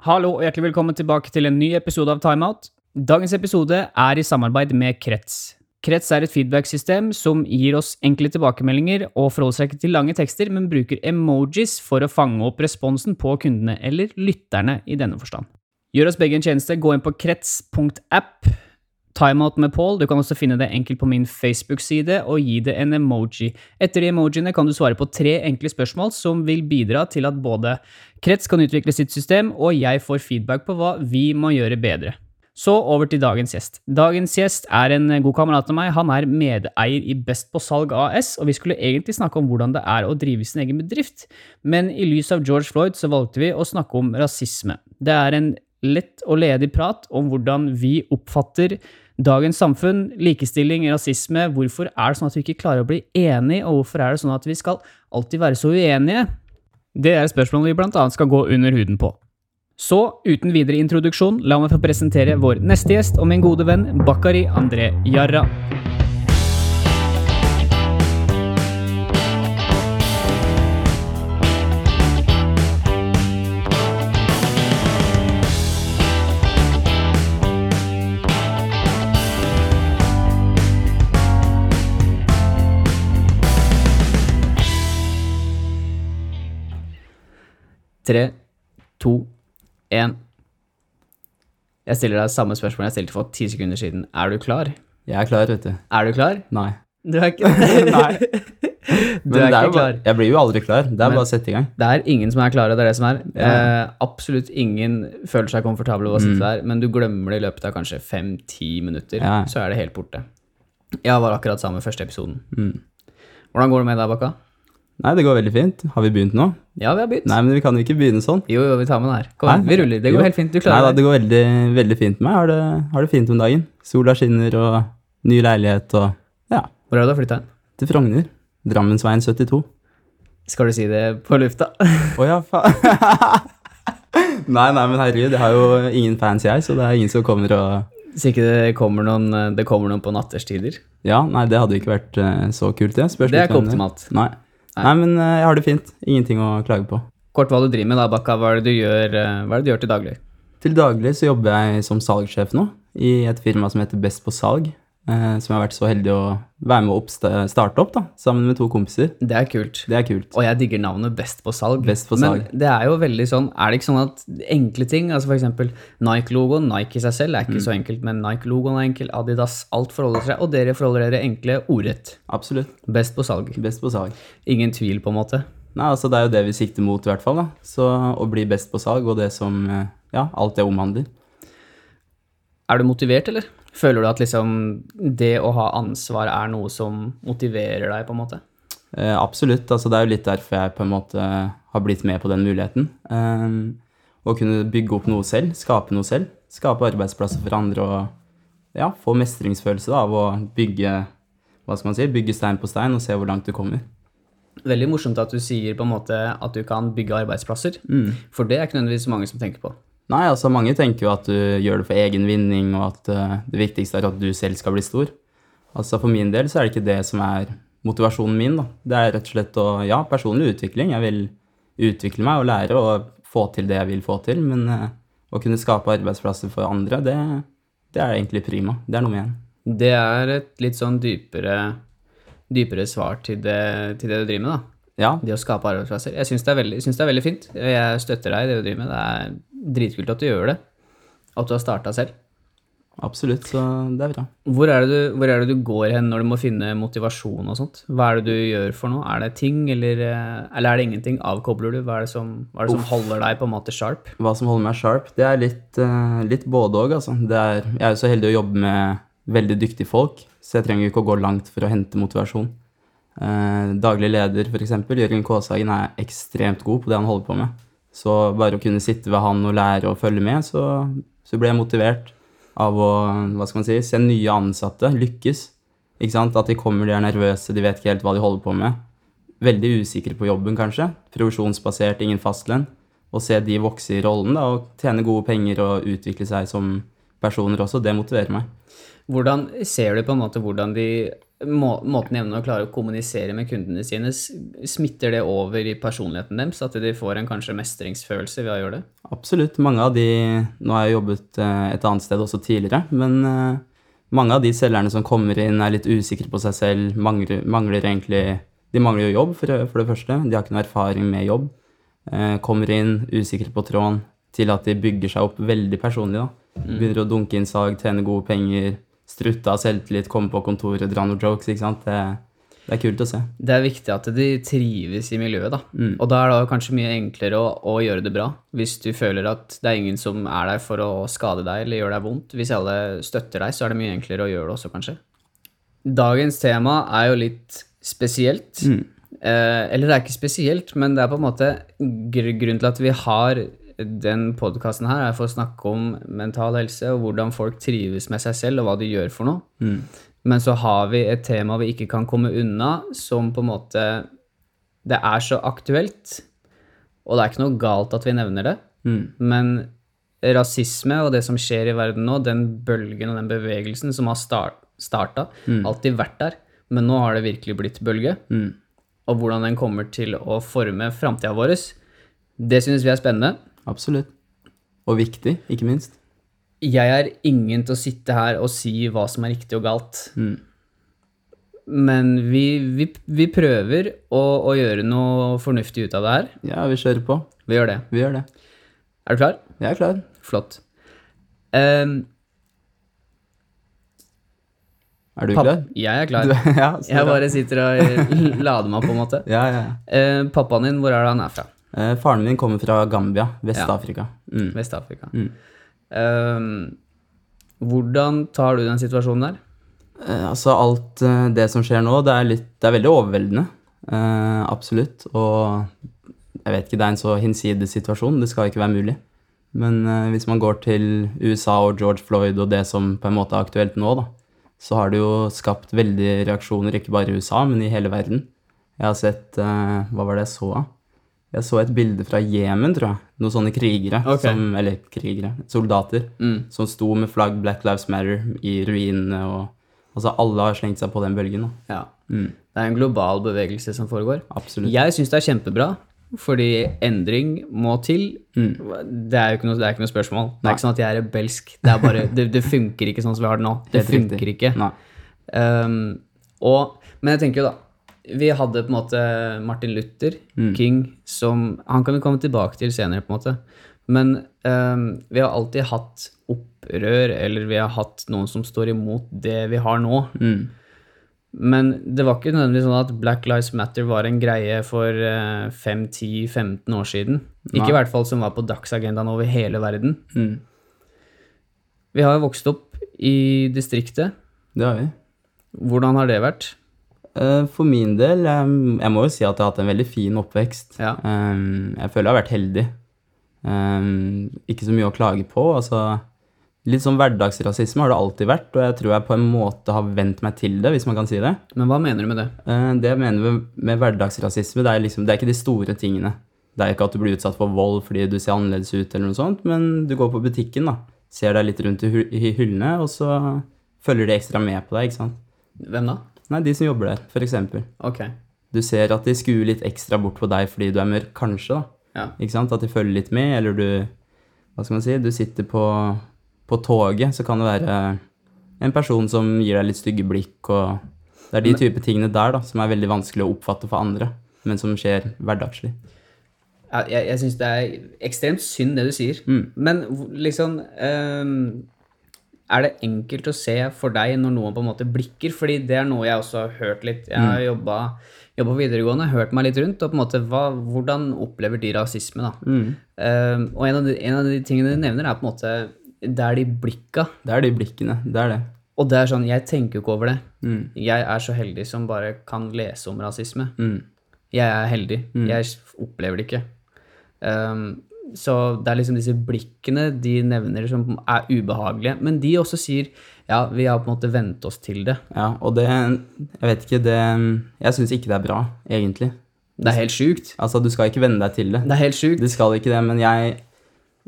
Hallo og hjertelig velkommen tilbake til en ny episode av Timeout. Dagens episode er i samarbeid med Krets. Krets er et feedback-system som gir oss enkle tilbakemeldinger og forholder seg ikke til lange tekster, men bruker emojis for å fange opp responsen på kundene, eller lytterne i denne forstand. Gjør oss begge en tjeneste, gå inn på krets.app, timeout med Paul, du kan også finne det enkelt på min Facebook-side, og gi det en emoji. Etter de emojiene kan du svare på tre enkle spørsmål som vil bidra til at både Krets kan utvikle sitt system, og jeg får feedback på hva vi må gjøre bedre. Så over til dagens gjest. Dagens gjest er en god kamerat av meg. Han er medeier i Best på salg AS, og vi skulle egentlig snakke om hvordan det er å drive sin egen bedrift, men i lys av George Floyd så valgte vi å snakke om rasisme. Det er en lett og ledig prat om hvordan vi oppfatter dagens samfunn, likestilling, rasisme. Hvorfor er det sånn at vi ikke klarer å bli enige, og hvorfor er det sånn at vi skal alltid være så uenige? Det er spørsmål vi annet skal gå under huden på. Så, uten videre introduksjon, la meg få presentere vår neste gjest og min gode venn Bakari André Jarra. Tre, to, én. Jeg stiller deg samme spørsmål jeg stilte for ti sekunder siden. Er du klar? Jeg er klar, vet du. Er du klar? Nei. Du er ikke Nei. Du er er ikke klar. bare, jeg blir jo aldri klar. Det er Men- bare å sette i gang. Det er ingen som er klare, det er det som er. Ja. Eh, absolutt ingen føler seg komfortable ved å sitte Mm. der, men du glemmer det i løpet av kanskje fem-ti minutter, Ja. så er det helt borte. Jeg var akkurat sammen med første episoden. Mm. Hvordan går det med deg, Bakka? Nei, det går veldig fint. Har vi begynt nå? Ja, vi har begynt. Nei, men vi kan jo ikke begynne sånn. Jo, jo, vi tar med den her. Kom, Nei. vi ruller. Det går Jo. helt fint. Du Nei da, det. går veldig, veldig fint med meg. Har det, har det fint om dagen. Sola skinner og ny leilighet og ja, Hvor er det du flytta hen? til Frogner. Drammensveien 72. Skal du si det på lufta? Å ja, faen. nei, nei, men herregud, jeg har jo ingen fans jeg, så det er ingen som kommer og så ikke det kommer noen, det kommer noen på natterstider. Ja, nei, det hadde ikke vært eh, så kult, det. Spørs Det er ikke optimalt. Nei. Nei. Men eh, jeg har det fint. Ingenting å klage på. Kort hva du driver med da, Bakka. Hva er det du gjør, eh, er det du gjør til daglig? Til daglig så jobber jeg som salgssjef nå i et firma som heter Best på salg. Eh, som jeg har vært så heldig å være med å starte opp da, sammen med to kompiser. Det er kult. Det er kult. Og jeg digger navnet Best på salg. Best på salg. Men det er jo veldig sånn Er det ikke sånn at enkle ting, altså f.eks. Nike-logoen, Nike i seg selv er Mm. ikke så enkelt, men Nike-logoen er enkel, Adidas, alt forholder seg, og dere forholder dere enkle ordrett. Absolutt. Best på salg. Best på salg. Ingen tvil, på en måte. Nei, altså Det er jo det vi sikter mot, i hvert fall. da. Så Å bli best på salg og det som eh, Ja, alt det omhandler. Er du motivert, eller? Føler du at liksom det å ha ansvar er noe som motiverer deg, på en måte? Eh, absolutt. altså Det er jo litt derfor jeg på en måte har blitt med på den muligheten. Eh, å kunne bygge opp noe selv, skape noe selv. Skape arbeidsplasser for andre og ja, få mestringsfølelse da, av å bygge hva skal man si, bygge stein på stein og se hvor langt du kommer. Veldig morsomt at du sier på en måte at du kan bygge arbeidsplasser, Mm. for det er ikke nødvendigvis mange som tenker på. Nei, altså Mange tenker jo at du gjør det for egen vinning, og at uh, det viktigste er at du selv skal bli stor. Altså For min del så er det ikke det som er motivasjonen min. da. Det er rett og slett å, ja, personlig utvikling. Jeg vil utvikle meg og lære og få til det jeg vil få til. Men uh, å kunne skape arbeidsplasser for andre, det, det er egentlig prima. Det er noe med en. Det er et litt sånn dypere, dypere svar til det, til det du driver med, da. Ja, Det å skape arbeidsplasser. Jeg syns det, det er veldig fint. Jeg støtter deg i det du driver med. Det er dritkult at du gjør det. At du har starta selv. absolutt. Så det er bra. Hvor er, det du, hvor er det du går hen når du må finne motivasjon og sånt? Hva er det du gjør for noe? Er det ting, eller, eh, eller er det ingenting? Avkobler du? Hva er det som, er det som holder deg på en måte sharp? Hva som holder meg sharp, det er litt, eh, litt både òg, altså. Det er, jeg er jo så heldig å jobbe med veldig dyktige folk, så jeg trenger jo ikke å gå langt for å hente motivasjon. Eh, daglig leder, f.eks., Jørgen Kåshagen, er ekstremt god på det han holder på med. Så bare å kunne sitte ved han og lære og følge med, så, så ble jeg motivert av å hva skal man si, se nye ansatte lykkes. Ikke sant? At de kommer, de er nervøse, de vet ikke helt hva de holder på med. Veldig usikre på jobben, kanskje. Provisjonsbasert, ingen fastlønn. Å se de vokse i rollen da, og tjene gode penger og utvikle seg som personer også, det motiverer meg. Hvordan ser du på en måte hvordan de må, måten evner å klare å kommunisere med kundene sine, smitter det over i personligheten deres? At de får en kanskje mestringsfølelse ved å gjøre det? Absolutt. Mange av de Nå har jeg jobbet eh, et annet sted også tidligere, men eh, mange av de selgerne som kommer inn, er litt usikre på seg selv, mangler, mangler egentlig De mangler jo jobb, for, for det første. De har ikke noe erfaring med jobb. Eh, kommer inn usikre på tråden, til at de bygger seg opp veldig personlig. da. Begynner å dunke inn salg, tjene gode penger, strutte av selvtillit, komme på kontoret, dra noen jokes. ikke sant? Det, det er kult å se. Det er viktig at de trives i miljøet, da. Og da er det kanskje mye enklere å, å gjøre det bra. Hvis du føler at det er ingen som er der for å skade deg eller gjøre deg vondt. Hvis alle støtter deg, så er det mye enklere å gjøre det også, kanskje. Dagens tema er jo litt spesielt. Eh, eller det er ikke spesielt, men det er på en måte gr grunnen til at vi har den podkasten her, er for å snakke om mental helse og hvordan folk trives med seg selv og hva de gjør for noe. Men så har vi et tema vi ikke kan komme unna, som på en måte Det er så aktuelt, og det er ikke noe galt at vi nevner det, men rasisme og det som skjer i verden nå, den bølgen og den bevegelsen som har start, starta, alltid vært der, men nå har det virkelig blitt bølge. Og hvordan den kommer til å forme framtida vår, det synes vi er spennende. Absolutt. Og viktig, ikke minst. Jeg er ingen til å sitte her og si hva som er riktig og galt. Men vi, vi, vi prøver å, å gjøre noe fornuftig ut av det her. Ja, vi kjører på. Vi gjør det. Vi gjør det. Er du klar? Jeg er klar. Flott. Um, Er du klar? Jeg er klar. Ja, Jeg bare sitter og lader meg, på en måte. Ja, ja. Uh, pappaen din, hvor er det han er fra? Eh, faren min kommer fra Gambia, Vest-Afrika. Mm. Vest-Afrika. Ehm, hvordan tar du den situasjonen der? Eh, altså alt eh, det som skjer nå, det er, litt, det er veldig overveldende. Eh, absolutt. Og jeg vet ikke, det er en så hinsides situasjon. Det skal ikke være mulig. Men hvis man går til USA og George Floyd og det som på en måte er aktuelt nå, da, så har det jo skapt veldig reaksjoner, ikke bare i USA, men i hele verden. Jeg har sett Hva var det jeg så? Jeg så et bilde fra Jemen, tror jeg. Noen sånne krigere. Okay. Som, eller krigere. Soldater. Som sto med flagg Black Lives Matter i ruinene og Altså, alle har slengt seg på den bølgen. Da. Ja. Det er en global bevegelse som foregår. Absolutt. Jeg syns det er kjempebra, fordi endring må til. Det, er jo ikke noe, det ikke noe spørsmål. Det er ikke sånn at jeg er rebelsk. Det, er bare, det, det funker ikke sånn som vi har det nå. Det funker ikke. Um, og, men jeg tenker jo da Vi hadde på en måte Martin Luther King som Han kan vi komme tilbake til senere, på en måte. Men um, vi har alltid hatt opprør, eller vi har hatt noen som står imot det vi har nå. Men det var ikke nødvendigvis sånn at Black Lives Matter var en greie for eh, 5-10-15 år siden. Ikke i hvert fall som var på dagsagendaen over hele verden. Vi har jo vokst opp i distriktet. Det har vi. Hvordan har det vært? Eh, For min del, jeg, må jo si at jeg har hatt en veldig fin oppvekst. Ja. Um, jeg føler jeg har vært heldig. Um, ikke så mye å klage på. Altså, litt sånn hverdagsrasisme har det alltid vært, og jeg tror jeg på en måte har vent meg til det, hvis man kan si det. Men hva mener du med det? Eh, Det jeg mener med, hverdagsrasisme, det er, liksom, det er ikke de store tingene. Det er ikke at du blir utsatt for vold fordi du ser annerledes ut, eller noe sånt, men du går på butikken, da, ser deg litt rundt i hyllene, og så følger de ekstra med på deg, ikke sant. Hvem da? Nei, de som jobber der, for eksempel. Du ser at de skuer litt ekstra bort på deg fordi du er mørk, kanskje, da. Ja. Ikke sant? At de følger litt med, eller du Hva skal man si? Du sitter på, på toget, så kan det være en person som gir deg litt stygge blikk, og Det er de type tingene der da, som er veldig vanskelig å oppfatte for andre, men som skjer hverdagslig. Jeg jeg syns det er ekstremt synd det du sier. Men liksom ehm, Er det enkelt å se for deg når noen på en måte blikker? Fordi det er noe jeg også har hørt litt. Jeg har jobba jobba på videregående, hørt meg litt rundt, og på en måte hva, hvordan opplever de rasisme, da? Ehm, og en av, de, en av de tingene du nevner, er på en måte Det er de blikka. Det er de blikkene. Det er det. Og det er sånn, jeg tenker jo ikke over det. Jeg er så heldig som bare kan lese om rasisme. Jeg er heldig. Jeg opplever det ikke. Um, så det er liksom disse blikkene de nevner som er ubehagelige. Men de også sier ja, vi har på en måte vent oss til det. Ja, og det Jeg vet ikke, det Jeg syns ikke det er bra, egentlig. Det er helt sjukt. Altså, du skal ikke venne deg til det. Det er helt sjukt. Du skal ikke det, men jeg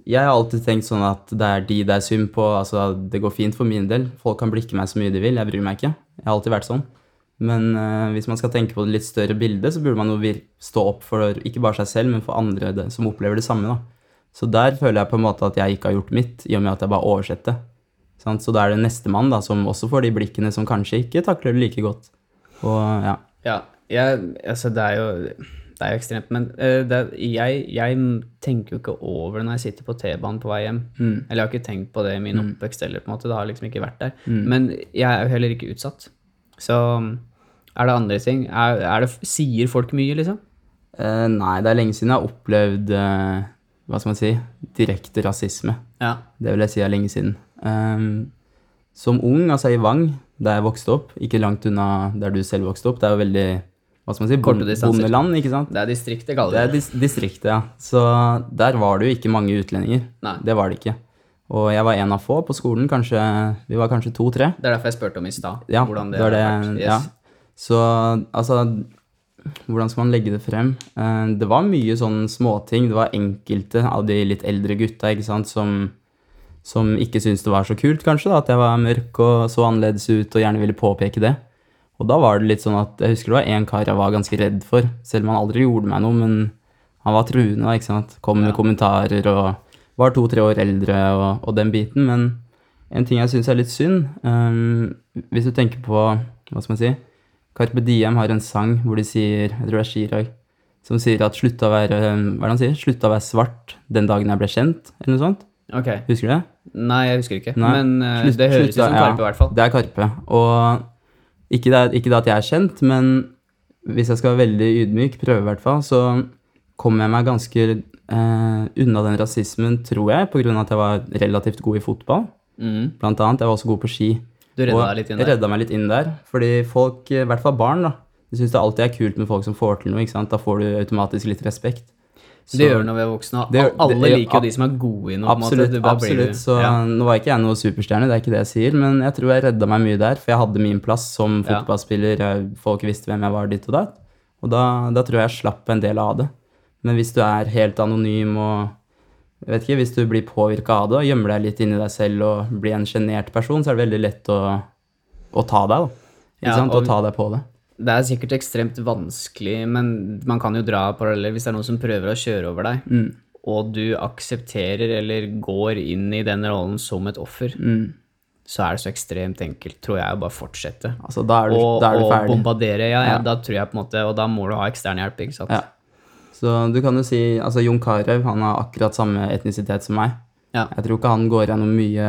jeg har alltid tenkt sånn at det er de det er synd på. altså Det går fint for min del. Folk kan blikke meg så mye de vil. Jeg bryr meg ikke. Jeg har alltid vært sånn. Men eh, hvis man skal tenke på det litt større bildet, så burde man jo stå opp for ikke bare seg selv, men for andre som opplever det samme. da. Så der føler jeg på en måte at jeg ikke har gjort mitt, i og med at jeg bare oversetter. Sant? Så da er det nestemann som også får de blikkene som kanskje ikke takler det like godt. Og ja. Ja, jeg, altså det er jo det er jo ekstremt, men uh, det, jeg, jeg tenker jo ikke over det når jeg sitter på T-banen på vei hjem. Mm. Eller jeg har ikke tenkt på det i min oppvekst heller, på en måte. Det har liksom ikke vært der. Men jeg er jo heller ikke utsatt. Så er det andre ting? Er, er det, sier folk mye, liksom? Uh, nei, det er lenge siden jeg har opplevd eh, hva skal man si, direkte rasisme. Ja. Det vil jeg si er lenge siden. Um, som ung, altså i Vang, der jeg vokste opp, ikke langt unna der du selv vokste opp, det er jo veldig hva skal man si, bondeland, ikke sant? Det er distriktet, Det kaller er vi det. dis distriktet, ja. Så der var det jo ikke mange utlendinger. Nei. Det var det ikke. Og jeg var en av få på skolen, kanskje, vi var kanskje to-tre. Det er derfor jeg spurte om i stad. Ja, hvordan det, det det, har vært. Yes. ja. Så altså, hvordan skal man legge det frem? Eh, Det var mye sånn småting. Det var enkelte av de litt eldre gutta ikke sant, som, som ikke syntes det var så kult, kanskje, da, at jeg var mørk og så annerledes ut, og gjerne ville påpeke det. Og da var det litt sånn at jeg husker det var en kar jeg var ganske redd for, selv om han aldri gjorde meg noe, men han var truende, da, ikke sant. Kom med Ja. kommentarer og var to-tre år eldre og, og den biten. Men en ting jeg syns er litt synd, um, hvis du tenker på Hva skal man si? Carpe Diem har en sang hvor de sier Jeg tror det er Chirag som sier at slutta å være Hva er det han sier? Slutt å være svart den dagen jeg ble kjent, eller noe sånt. Ok. Husker du det? Nei, jeg husker ikke. Nei. Men uh, Slutt- det høres ut som. Karpe, i hvert fall. Det er Karpe. Og ikke det, ikke det at jeg er kjent, men hvis jeg skal være veldig ydmyk, prøve i hvert fall, så kom jeg meg ganske uh, unna den rasismen, tror jeg, av at jeg var relativt god i fotball. Mm. Blant annet. Jeg var også god på ski. Du redda deg litt inn der? Jeg redda meg litt inn der. Fordi folk, i hvert fall barn, da, de syns det alltid er kult med folk som får til noe. ikke sant? Da får du automatisk litt respekt. Så- det gjør når vi er voksne. Det gjør- Alle det- liker jo de som er gode i noe. Absolutt. Absolutt. Så ja. nå var ikke jeg noe superstjerne, det er ikke det jeg sier, men jeg tror jeg redda meg mye der, for jeg hadde min plass som fotballspiller. jeg- Folk visste hvem jeg var ditt og datt. Og da, da tror jeg jeg slapp en del av det. Men hvis du er helt anonym og jeg vet ikke, Hvis du blir påvirka av det og gjemmer deg litt inni deg selv og blir en sjenert person, så er det veldig lett å, å ta deg, da. Ikke Ja, sant? Å ta deg på det. Det er sikkert ekstremt vanskelig, men man kan jo dra paralleller hvis det er noen som prøver å kjøre over deg, Mm. og du aksepterer eller går inn i den rollen som et offer, Mm. så er det så ekstremt enkelt, tror jeg, å bare fortsette. Altså, da er du, Og, da er du og bombardere, ja, ja, Ja. da tror jeg på en måte, og da må du ha ekstern hjelp, ikke sant? Ja. Så du kan jo si Altså, Jon Carew, han har akkurat samme etnisitet som meg. Ja. Jeg tror ikke han går gjennom mye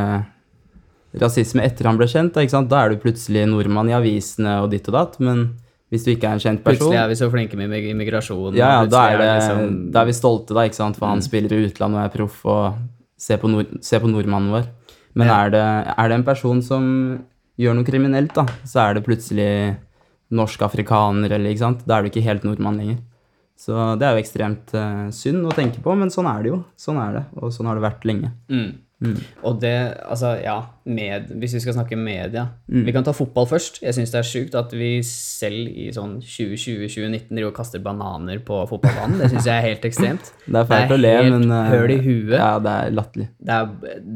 rasisme etter han ble kjent. Da, da er du plutselig nordmann i avisene og ditt og datt, men hvis du ikke er en kjent person Plutselig er vi så flinke med immigrasjon. ja, ja, da er, det, liksom- Mm. da er vi stolte, da, ikke sant? for han spiller i utlandet og er proff og ser på, nord, ser på nordmannen vår. Men Ja. er, det, er det en person som gjør noe kriminelt, da, så er det plutselig norsk afrikaner, eller ikke sant? Da er du ikke helt nordmann lenger. Så det er jo ekstremt uh, synd å tenke på, men sånn er det jo. Sånn er det, og sånn har det vært lenge. Mm. Og det, altså, ja, med, hvis vi skal snakke media Mm. Vi kan ta fotball først. Jeg syns det er sjukt at vi selv i sånn 2020-2019 driver og kaster bananer på fotballbanen. Det syns jeg er helt ekstremt. Det er fælt å le, helt men eh, høl i huet. Ja, det er latterlig. Det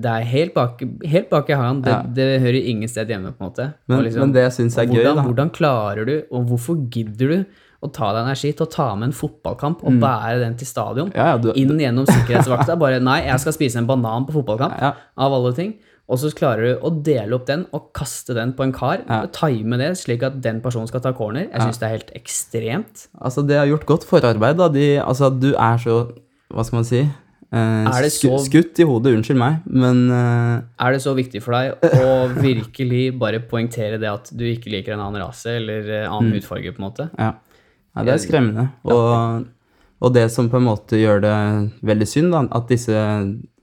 det er helt bak, helt bak i hagen. Det, Ja. det hører ingen sted hjemme, på en måte. Men, liksom, men det jeg er er gøy, da hvordan klarer du, og hvorfor gidder du å ta deg energi til å ta med en fotballkamp og bære den til stadion? Mm. Ja, ja, du, inn gjennom sikkerhetsvakta. Bare nei, jeg skal spise en banan på fotballkamp, Ja. av alle ting. Og så klarer du å dele opp den og kaste den på en kar. Og Time det slik at den personen skal ta corner. Jeg syns det er helt ekstremt. Altså, det har gjort godt forarbeid, da. De, altså, du er så Hva skal man si? Eh, så- Skutt i hodet, unnskyld meg, men eh, Er det så viktig for deg å virkelig bare poengtere det at du ikke liker en annen rase eller eh, annen Mm. hudfarge, på en måte? ja. Ja. Det er skremmende. Og, og det som på en måte gjør det veldig synd, da, at disse,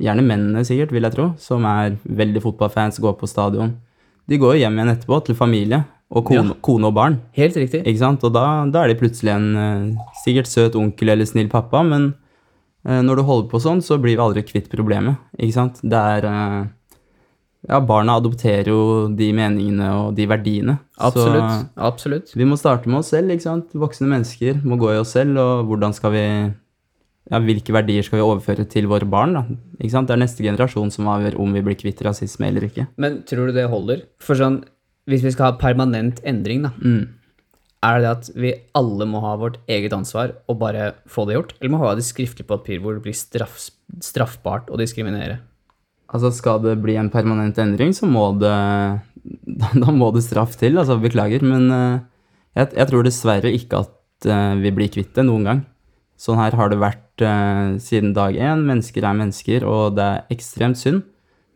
gjerne mennene sikkert, vil jeg tro, som er veldig fotballfans, går på stadion, de går jo hjem igjen etterpå til familie og kone, Ja. kone og barn. Helt riktig. Ikke sant? Og da, da er de plutselig en eh, sikkert søt onkel eller snill pappa, men eh, når du holder på sånn, så blir vi aldri kvitt problemet. Ikke sant? Det er eh, Ja, barna adopterer jo de meningene og de verdiene. Absolutt. Absolutt. Vi må starte med oss selv, ikke sant. Voksne mennesker må gå i oss selv, og hvordan skal vi ja, hvilke verdier skal vi overføre til våre barn? da? Ikke sant? Det er neste generasjon som avgjør om vi blir kvitt rasisme eller ikke. Men tror du det holder? For sånn, hvis vi skal ha permanent endring, da, Mm. Er det at vi alle må ha vårt eget ansvar og bare få det gjort, eller må vi ha det skriftlig på papir hvor det blir straff, straffbart å diskriminere? Altså, skal det bli en permanent endring, så må det Da må det straff til, altså. Beklager. Men eh, jeg, jeg tror dessverre ikke at eh, vi blir kvitt det noen gang. Sånn her har det vært eh, siden dag én. Mennesker er mennesker, og det er ekstremt synd.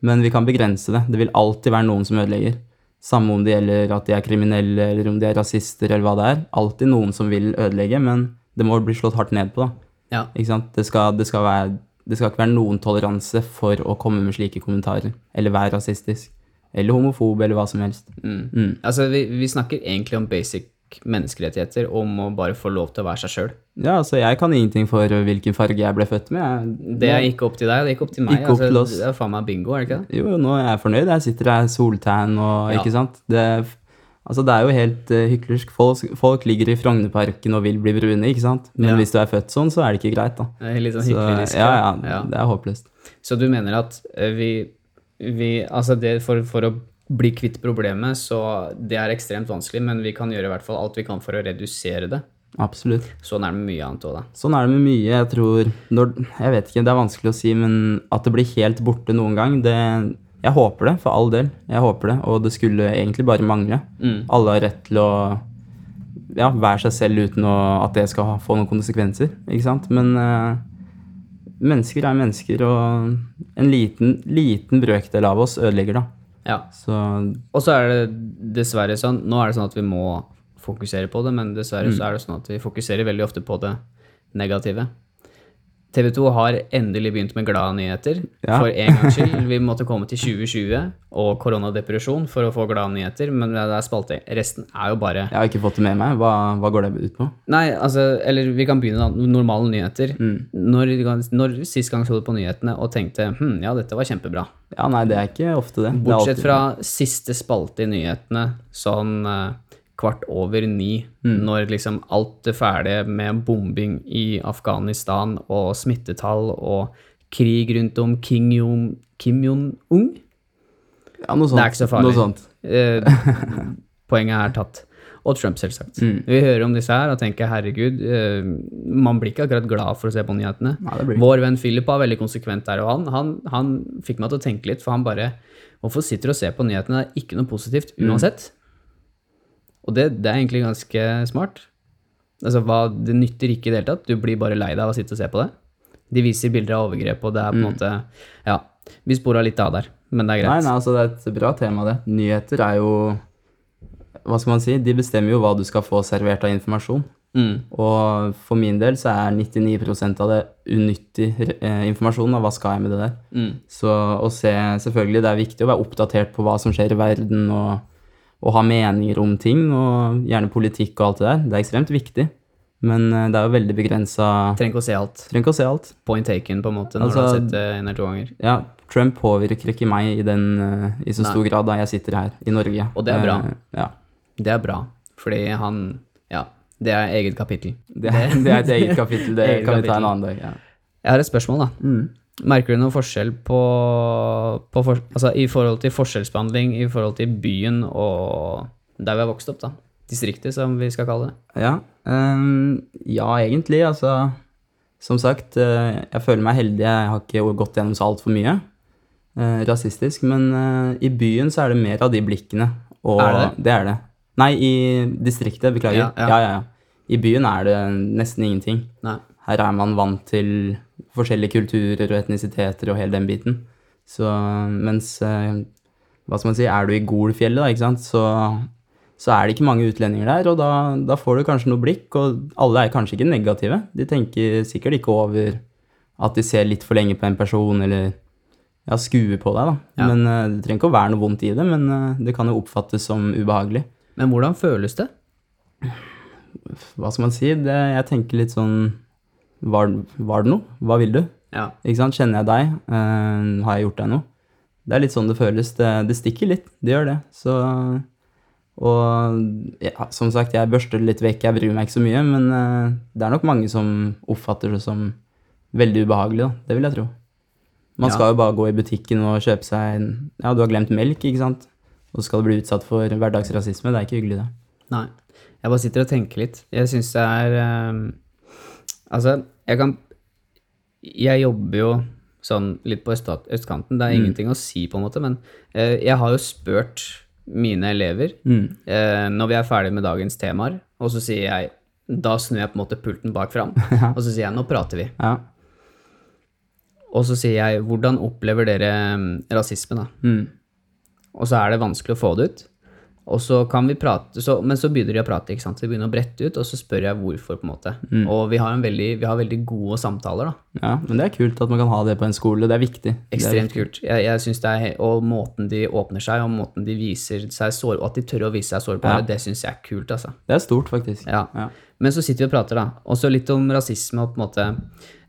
Men vi kan begrense det. Det vil alltid være noen som ødelegger. Samme om det gjelder at de er kriminelle, eller om de er rasister, eller hva det er. Alltid noen som vil ødelegge, men det må bli slått hardt ned på, da. Ja. Ikke sant? Det skal, det, skal være, det skal ikke være noen toleranse for å komme med slike kommentarer. Eller være rasistisk. Eller homofob, eller hva som helst. Mm. Mm. Altså, vi, vi snakker egentlig om basic menneskerettigheter, om å bare få lov til å være seg sjøl. Ja, altså, jeg kan ingenting for hvilken farge jeg ble født med. Jeg, Det er ikke opp til deg, det er ikke opp til meg. Ikke opp til altså, oss. det er faen meg bingo, er det ikke det? Jo, nå er jeg fornøyd. Jeg sitter her soltan og Ja. Ikke sant? Det, altså, det er jo helt uh, hyklersk. Folk, folk ligger i Frognerparken og vil bli brune, ikke sant? Men Ja. hvis du er født sånn, så er det ikke greit, da. Det er litt sånn Så, hyklerisk. ja, ja, ja. det er håpløst. Så du mener at eh, vi, vi Altså, det for, for å bli kvitt problemet, så det er ekstremt vanskelig, men vi kan gjøre i hvert fall alt vi kan for å redusere det. Absolutt. Sånn er det med mye annet òg, da. Sånn er det med mye. Jeg tror når, Jeg vet ikke, det er vanskelig å si, men at det blir helt borte noen gang, det Jeg håper det, for all del. Jeg håper det, og det skulle egentlig bare mangle. Mm. Alle har rett til å ja, være seg selv uten å, at det skal få noen konsekvenser, ikke sant? Men eh, mennesker er mennesker, og en liten, liten brøkdel av oss ødelegger, da. Ja. Så Og så er det dessverre sånn Nå er det sånn at vi må fokusere på det, men dessverre så er det sånn at vi fokuserer veldig ofte på det negative. TV 2 har endelig begynt med glade nyheter. Ja. For en gangs skyld. Vi måtte komme til 2020 og koronadepresjon for å få glade nyheter, men det er spalte. Resten er jo bare jeg har ikke fått det med meg. Hva, hva går det ut på? Nei, altså, eller vi kan begynne med Normale nyheter. Når, når sist gang så du på nyhetene og tenkte hm, ja, dette var kjempebra. Ja, nei, det er ikke ofte det. det Bortsett alltid- fra siste spalte i nyhetene, sånn eh, kvart over ni, når liksom alt er ferdig med bombing i Afghanistan og smittetall og krig rundt om Kim Jong- Kim Jong-un. ja, noe sånt. Det er ikke så farlig. Noe sånt. Eh, poenget er tatt. Og Trump, selvsagt. Vi hører om disse her og tenker herregud, eh, man blir ikke akkurat glad for å se på nyhetene. Nei, Vår venn Philip var veldig konsekvent der, og han, han, han fikk meg til å tenke litt, for han bare Hvorfor sitter du og ser på nyhetene? Det er ikke noe positivt uansett. Og det, det er egentlig ganske smart. Altså, hva, Det nytter ikke i det hele tatt. Du blir bare lei deg av å sitte og se på det. De viser bilder av overgrep, og det er på en måte Ja, vi spora litt av der, men det er greit. Nei, nei, altså det er et bra tema, det. Nyheter er jo Hva skal man si? De bestemmer jo hva du skal få servert av informasjon. Mm. Og for min del så er 99% av det unyttig eh, informasjon. Og Hva skal jeg med det der? Mm. Så å se Selvfølgelig, det er viktig å være oppdatert på hva som skjer i verden, og, og ha meninger om ting, og gjerne politikk og alt det der. Det er ekstremt viktig. Men eh, det er jo veldig begrensa Trenger ikke å se alt. Trenger ikke å se alt. Point taken, på en måte, når Altså- du har sett det en eller to ganger. Ja, Trump påvirker ikke meg i, den, eh, i så Nei. stor grad da jeg sitter her i Norge. Og det er bra. Uh, ja. Det er bra, fordi han Ja, det er eget kapittel. Det, er- det er et eget kapittel. Det Eget kan vi ta en annen dag. Ja. Jeg har et spørsmål, da. Mm. Merker du noen forskjell på, på for, altså, i forhold til forskjellsbehandling i forhold til byen og der vi har vokst opp, da? Distriktet, som vi skal kalle det. Ja, um, ja, egentlig. Altså, som sagt, eh, jeg føler meg heldig. Jeg har ikke gått gjennom så altfor mye uh, rasistisk. Men uh, i byen så er det mer av de blikkene. Og Er det det? Det er det. Nei, i distriktet. Beklager. Ja, ja. ja, ja, ja. I byen er det nesten ingenting. Nei. Her er man vant til forskjellige kulturer og etnisiteter og hele den biten. Så mens eh, Hva skal man si, er du i Golfjellet, da, ikke sant, så, så er det ikke mange utlendinger der, og da, da får du kanskje noe blikk, og alle er kanskje ikke negative. De tenker sikkert ikke over at de ser litt for lenge på en person, eller ja, skuer på deg, da. Ja. Men eh, det trenger ikke å være noe vondt i det, men eh, det kan jo oppfattes som ubehagelig. Men hvordan føles det? Hva skal man si? Det, jeg tenker litt sånn var, var det noe? Hva vil du? Ja. Ikke sant? Kjenner jeg deg? Uh, har jeg gjort deg noe? Det er litt sånn det føles. Det, det stikker litt. Det gjør det. Så Og ja, som sagt, jeg børster det litt vekk. Jeg bryr meg ikke så mye. Men uh, det er nok mange som oppfatter det som veldig ubehagelig, da. Det vil jeg tro. Man Ja. skal jo bare gå i butikken og kjøpe seg en Ja, du har glemt melk, ikke sant? Og så skal du bli utsatt for hverdagsrasisme. Det er ikke hyggelig, det. Nei. Jeg bare sitter og tenker litt. Jeg syns det er ehm, Altså, jeg kan Jeg jobber jo sånn litt på østat, østkanten. Det er ingenting å si, på en måte, men eh, jeg har jo spurt mine elever eh, når vi er ferdig med dagens temaer, og så sier jeg Da snur jeg på en måte pulten bak fram, og så sier jeg nå prater vi. Ja. Og så sier jeg hvordan opplever dere mm, rasisme, da? Mm. Og så er det vanskelig å få det ut. Og så kan vi prate, så, men så begynner de å prate, ikke sant. Så de begynner å brette ut, og så spør jeg hvorfor, på en måte. Mm. Og vi har, en veldig, vi har veldig gode samtaler, da. ja, men det er kult at man kan ha det på en skole. Det er viktig. Ekstremt er Ekstremt kult. Jeg, jeg synes det er, Og måten de åpner seg, og måten de viser seg sår, og at de tør å vise seg sårbare, Ja. det syns jeg er kult, altså. Det er stort, faktisk. Ja. Ja. Men så sitter vi og prater, da. Også litt om rasisme og på en måte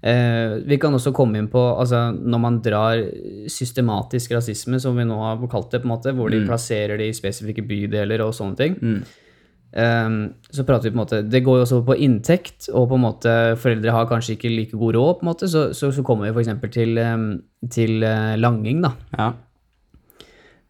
eh, Vi kan også komme inn på altså, når man drar systematisk rasisme, som vi nå har kalt det, på en måte, hvor de plasserer det i spesifikke bydeler og sånne ting. Eh, så prater vi på en måte Det går jo også på inntekt, og på en måte foreldre har kanskje ikke like god råd, på en måte, så, så, så kommer vi f.eks. til, eh, til uh, langing, da. Ja.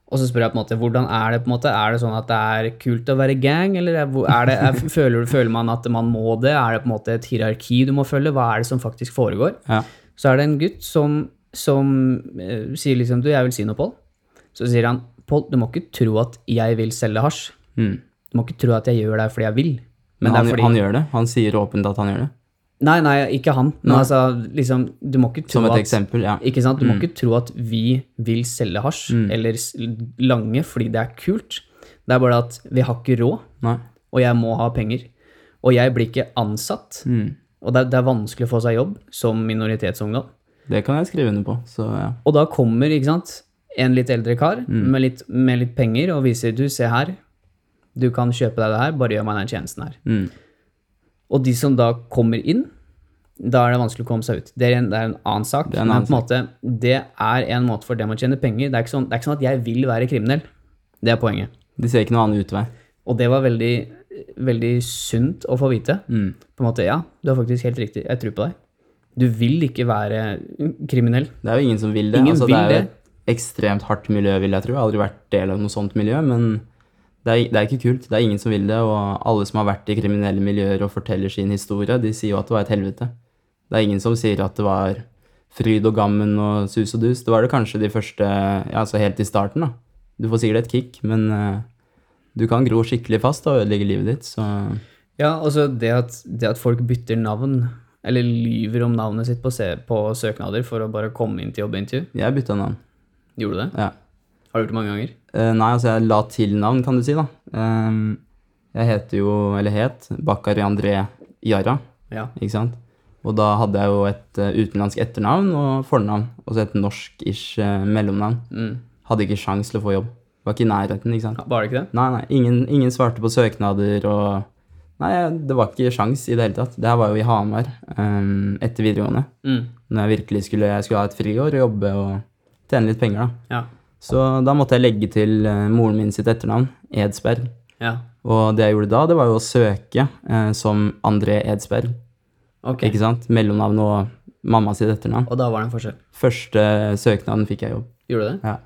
Og så spør jeg på en måte, hvordan er det på en måte? Er det sånn at det er kult å være gang, eller er, det, er, føler, føler man at man må det? Er det på en måte et hierarki du må følge? Hva er det som faktisk foregår? Ja. Så er det en gutt som, som uh, sier liksom, du, jeg vil si noe, Pål. Så sier han, Pål, du må ikke tro at jeg vil selge hasj. Mm. Du må ikke tro at jeg gjør det fordi jeg vil. Men er han, fordi- han gjør det. Han sier åpent at han gjør det. Nei, nei, ikke han. Men Nei. altså, liksom, du må ikke tro Som et at eksempel, ja. Ikke sant? Du må ikke tro at vi vil selge hasj eller lange fordi det er kult. Det er bare at vi har ikke råd, Nei. og jeg må ha penger. Og jeg blir ikke ansatt. Mm. Og det er, det er vanskelig å få seg jobb som minoritetsungdom. Det kan jeg skrive under på, så ja. Og da kommer ikke sant, en litt eldre kar med, litt, med litt penger og viser du, se her, du kan kjøpe deg det her, bare gjør meg den tjenesten her. Mm. Og de som da kommer inn, da er det vanskelig å komme seg ut. Det er en, det er en annen sak. er en annen måte, det er en måte for dem å tjene penger. Det er, ikke sånn, det er ikke sånn at jeg vil være kriminell. Det er poenget. De ser ikke noen annen utvei. Og det var veldig, veldig sunt å få vite. Mm. På en måte, ja, du har faktisk helt riktig. Jeg tror på deg. Du vil ikke være kriminell. Det er jo ingen som vil det. Ingen altså, vil det er jo et ekstremt hardt miljø, vil jeg tro. Jeg har aldri vært del av noe sånt miljø, men det er, det er ikke kult. Det er ingen som vil det, og alle som har vært i kriminelle miljøer og forteller sin historie, de sier jo at det var et helvete. Det er ingen som sier at det var fryd og gammen og sus og dus. Det var det kanskje de første, ja, altså helt i starten, da. Du får sikkert et kick, men uh, du kan gro skikkelig fast og ødelegge livet ditt, så Ja, altså det at, det at folk bytter navn, eller lyver om navnet sitt på, se- på søknader for å bare komme inn til jobbintervju. jeg bytta navn. Gjorde du det? Ja. Har du gjort det mange ganger? Uh, nei, altså jeg la til navn, kan du si, da. Um, jeg heter jo, eller het, Bakari André Yara, Ja. ikke sant? Og da hadde jeg jo et uh, utenlandsk etternavn og fornavn, og så et norsk-ish uh, mellomnavn. Mm. Hadde ikke sjans til å få jobb. Var ikke i nærheten, ikke sant? Var det ikke det? Nei, nei, ingen, ingen svarte på søknader, og Nei, det var ikke sjans i det hele tatt. Det her var jo i Hamar um, etter videregående. Mm. Når jeg virkelig skulle, jeg skulle ha et friår og jobbe og tjene litt penger, da. Ja. Så da måtte jeg legge til eh, moren min sitt etternavn, Edsberg. Ja. Og det jeg gjorde da, det var jo å søke eh, som André Edsberg. Okay. Ikke sant? Mellomnavn og mamma sitt etternavn. Og da var det en forskjell. Første søknaden fikk jeg jobb. Gjorde du det? Ja.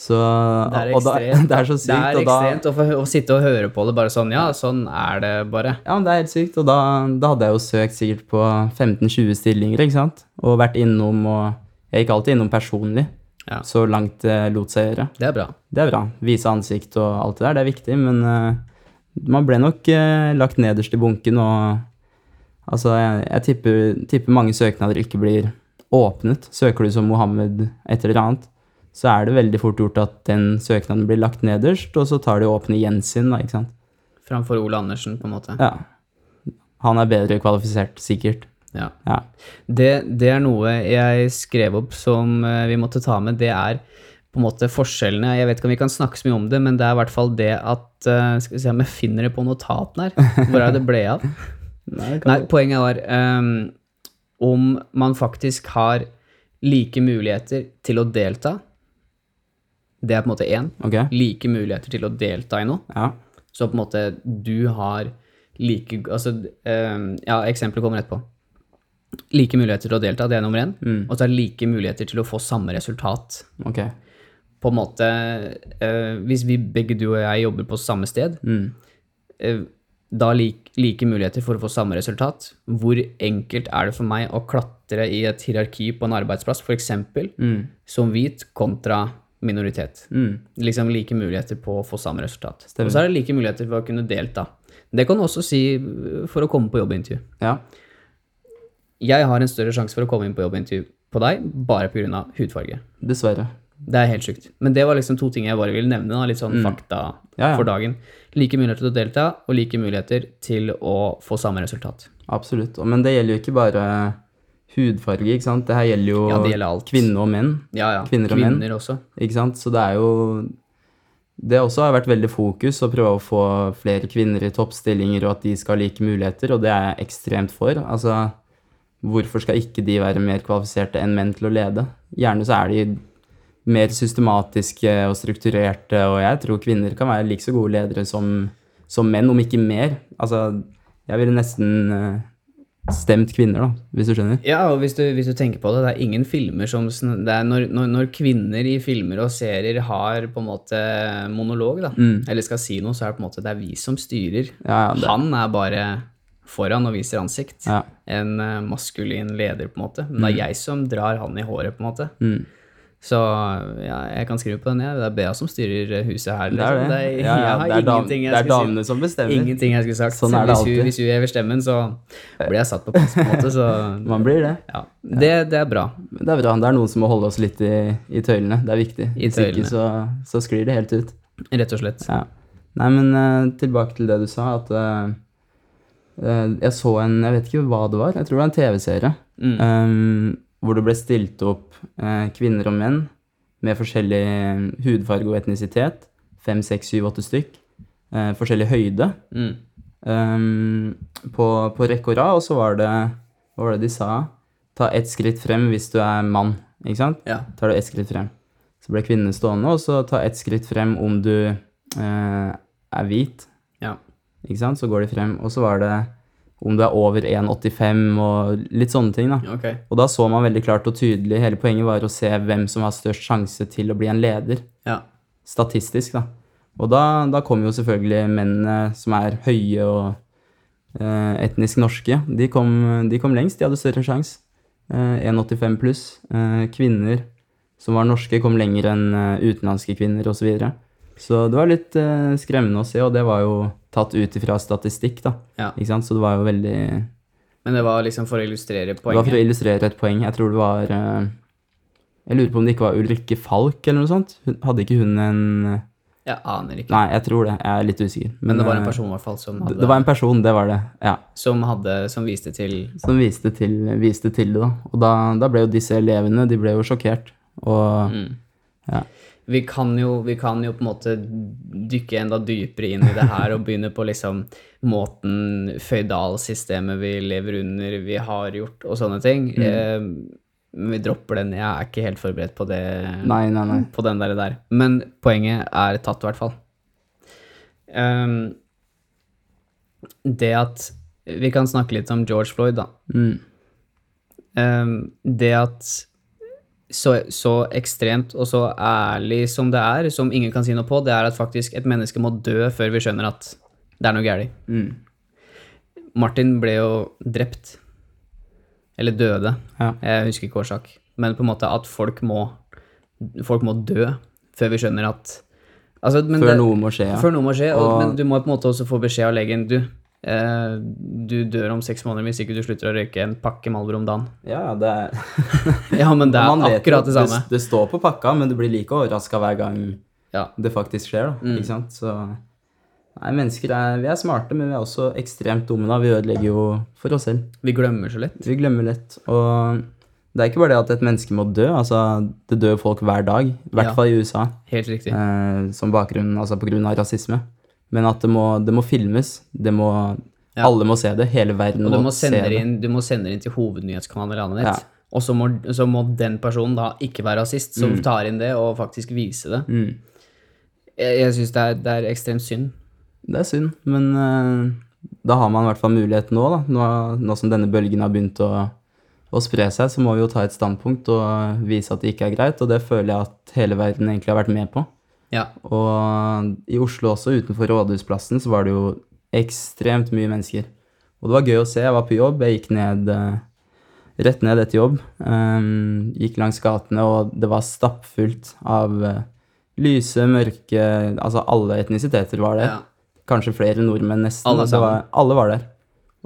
Så Det er og da, ekstremt. det er så sykt. Det er og da, å, få, å sitte og høre på det bare sånn. Ja, sånn er det bare. ja, men det er helt sykt. Og da, da hadde jeg jo søkt sikkert på 15-20 stillinger, ikke sant? Og vært innom og Jeg gikk alltid innom personlig, Ja. så langt det lot seg gjøre. Det er bra. Det er bra. Vise ansikt og alt det der, det er viktig, men uh, man ble nok uh, lagt nederst i bunken, og altså, jeg, jeg tipper, tipper mange søknader ikke blir åpnet. Søker du som Mohammed et eller annet, så er det veldig fort gjort at den søknaden blir lagt nederst, og så tar de og åpner Jens da, ikke sant. Framfor Ole Andersen, på en måte. Ja. Han er bedre kvalifisert, sikkert. Ja. Ja. Det, det er noe jeg skrev opp som eh, vi måtte ta med. Det er på en måte forskjellene. Jeg vet ikke om vi kan snakke så mye om det, men det er i hvert fall det at eh, Skal vi se om jeg finner det på notatene her. Hvor er det det ble av? Nei, Nei, poenget var um, om man faktisk har like muligheter til å delta. Det er på en måte én. Okay. Like muligheter til å delta i noe. Ja. Så på en måte du har like Altså, um, ja, eksempelet kommer etterpå. Like muligheter til å delta, det er nummer én. Mm. Og så er det like muligheter til å få samme resultat. Ok. På en måte eh, Hvis vi begge du og jeg jobber på samme sted, Mm. eh, da lik, like muligheter for å få samme resultat. Hvor enkelt er det for meg å klatre i et hierarki på en arbeidsplass, f.eks. Mm. som hvit kontra minoritet? Mm. Liksom like muligheter på å få samme resultat. Stemmer. Og så er det like muligheter for å kunne delta. Det kan du også si øh, for å komme på jobbintervju. Ja. Jeg har en større sjanse for å komme inn på jobbintervju på deg bare pga. hudfarge. Dessverre. Det er helt sjukt. Men det var liksom to ting jeg bare ville nevne. Da, litt sånn fakta Mm. Ja, ja. for dagen. Like muligheter til å delta, og like muligheter til å få samme resultat. Absolutt. Men det gjelder jo ikke bare hudfarge, ikke sant. Det her gjelder jo Ja, gjelder kvinner og menn, Ja, ja. Kvinner og menn. også. ikke sant. Så det er jo Det også har vært veldig fokus å prøve å få flere kvinner i toppstillinger, og at de skal ha like muligheter, og det er jeg ekstremt for. Altså, hvorfor skal ikke de være mer kvalifiserte enn menn til å lede? Gjerne så er de mer systematiske og strukturerte, og jeg tror kvinner kan være like så gode ledere som, som menn, om ikke mer. Altså, jeg ville nesten eh, stemt kvinner, da, hvis du skjønner. Ja, og hvis du, hvis du tenker på det, det er ingen filmer som det er når, når, når kvinner i filmer og serier har på en måte monolog, da, eller skal si noe, så er det på en måte det er vi som styrer. Mm. Ja, ja, Han er bare foran og viser ansikt. Ja. En eh, maskulin leder, på en måte. Men det er jeg som drar han i håret, på en måte. Mm. Så ja, jeg kan skrive på den, jeg. Det er Bea som styrer huset her. Det er det. Det er, Ja, ja, det er, dam, det er damene si. som bestemmer. Ingenting jeg skulle sagt. Sånn er det hvis, hun, alltid. hvis hun hever stemmen, så blir jeg satt på plass, på en måte. Så Man blir det. ja, det, det er bra. Det er bra. Det er noen som må holde oss litt i, i tøylene. Det er viktig. I Hvis ikke så, så sklir det helt ut. Rett og slett. Ja. Nei, men eh, tilbake til det du sa, at eh, eh, jeg så en Jeg vet ikke hva det var. Jeg tror det var en TV-serie. Mm. Um, hvor det ble stilt opp eh, kvinner og menn med forskjellig hudfarge og etnisitet. Fem, seks, syv, åtte stykk. eh, forskjellig høyde. Mm. Um, på, på rekke og rad, og så var det Hva var det de sa? Ta ett skritt frem hvis du er mann, ikke sant? Ja. tar du ett skritt frem. Så ble kvinnene stående, og så ta ett skritt frem om du eh, er hvit. Ikke sant? Så går de frem. Og så var det om du er over 1,85 og litt sånne ting. da. Okay. Og da så man veldig klart og tydelig Hele poenget var å se hvem som har størst sjanse til å bli en leder. Ja. Statistisk, da. Og da, da kom jo selvfølgelig mennene som er høye og eh, etnisk norske. De kom, de kom lengst. De hadde større sjanse. Eh, 1,85 pluss. Eh, kvinner som var norske, kom lenger enn eh, utenlandske kvinner osv. Så, det var litt eh, skremmende å se, og det var jo tatt ut ifra statistikk, da. Ja. Ikke sant? Så det var jo veldig Men det var liksom for å illustrere Det var for å illustrere et poeng. Jeg tror det var eh, Jeg lurer på om det ikke var Ulrikke Falk eller noe sånt. Hun, hadde ikke hun en Jeg aner ikke. Nei, jeg tror det. Jeg er litt usikker. Men det var en eh, person i hvert fall som hadde, det var en person, det var det. Ja. som, hadde, som viste til Som viste til, viste til det, da. Og da, da ble jo disse elevene de ble jo sjokkert. Og mm. ja. Vi kan, jo, vi kan jo på en måte dykke enda dypere inn i det her og begynne på liksom måten føydalsystemet vi lever under, vi har gjort og sånne ting. Mm. Eh, vi dropper den. Jeg er ikke helt forberedt på det. Nei, nei, nei. På den der, der. Men poenget er tatt, i hvert fall. Um, det at Vi kan snakke litt om George Floyd, da. Mm. Um, det at så, så ekstremt og så ærlig som det er, som ingen kan si noe på, det er at faktisk et menneske må dø før vi skjønner at det er noe galt. Mm. Martin ble jo drept. Eller døde. Ja. Jeg husker ikke årsak. Men på en måte at folk må, folk må dø før vi skjønner at altså, Før det- noe må skje, ja. Før noe må skje, og, Og- men du må på en måte også få beskjed av legen Du, du dør om seks måneder hvis ikke du slutter å røyke en pakke Malbro om dagen. Ja, det er Ja, men det er akkurat det samme. Det, det står på pakka, men du blir like overraska hver gang Ja. det faktisk skjer, da. Mm. Ikke sant? Så Nei, mennesker er Vi er smarte, men vi er også ekstremt dumme, da. Vi ødelegger jo for oss selv. Vi glemmer så lett. Vi glemmer lett. Og det er ikke bare det at et menneske må dø. Altså, det dør folk hver dag. I hvert Ja. fall i USA. Helt riktig. Eh, som bakgrunn, altså på grunn av rasisme. Men at det må, det må filmes. Det må Ja. Alle må se det. Hele verden Og du må se det inn, du må sende det inn til hovednyhetskanalen i landet ditt. Ja. Og så må, så må den personen da ikke være rasist, som Mm. tar inn det og faktisk vise det. Mm. Jeg, jeg syns det, er- det er ekstremt synd. Det er synd, men uh, da har man i hvert fall mulighet nå, da. Nå, nå som denne bølgen har begynt å, å spre seg, så må vi jo ta et standpunkt og vise at det ikke er greit, og det føler jeg at hele verden egentlig har vært med på. Ja. Og i Oslo også, utenfor Rådhusplassen, så var det jo ekstremt mye mennesker. Og det var gøy å se. Jeg var på jobb, jeg gikk ned eh, rett ned etter jobb. Um, gikk langs gatene, og det var stappfullt av eh, lyse, mørke Altså alle etnisiteter var der. Ja. Kanskje flere nordmenn, nesten. Alle det var, alle var der.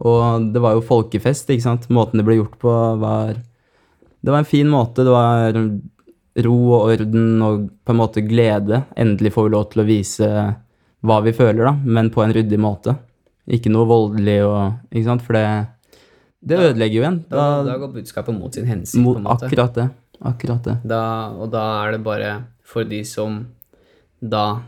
Og det var jo folkefest, ikke sant. Måten det ble gjort på, var Det var en fin måte. Det var ro og orden og på en måte glede. Endelig får vi lov til å vise hva vi føler, da, men på en ryddig måte. Ikke noe voldelig og Ikke sant, for det Det ødelegger jo en. Da, Da, går budskapet mot sin hensikt, mot på en måte. akkurat det. Akkurat det. Da, og da er det bare for de som da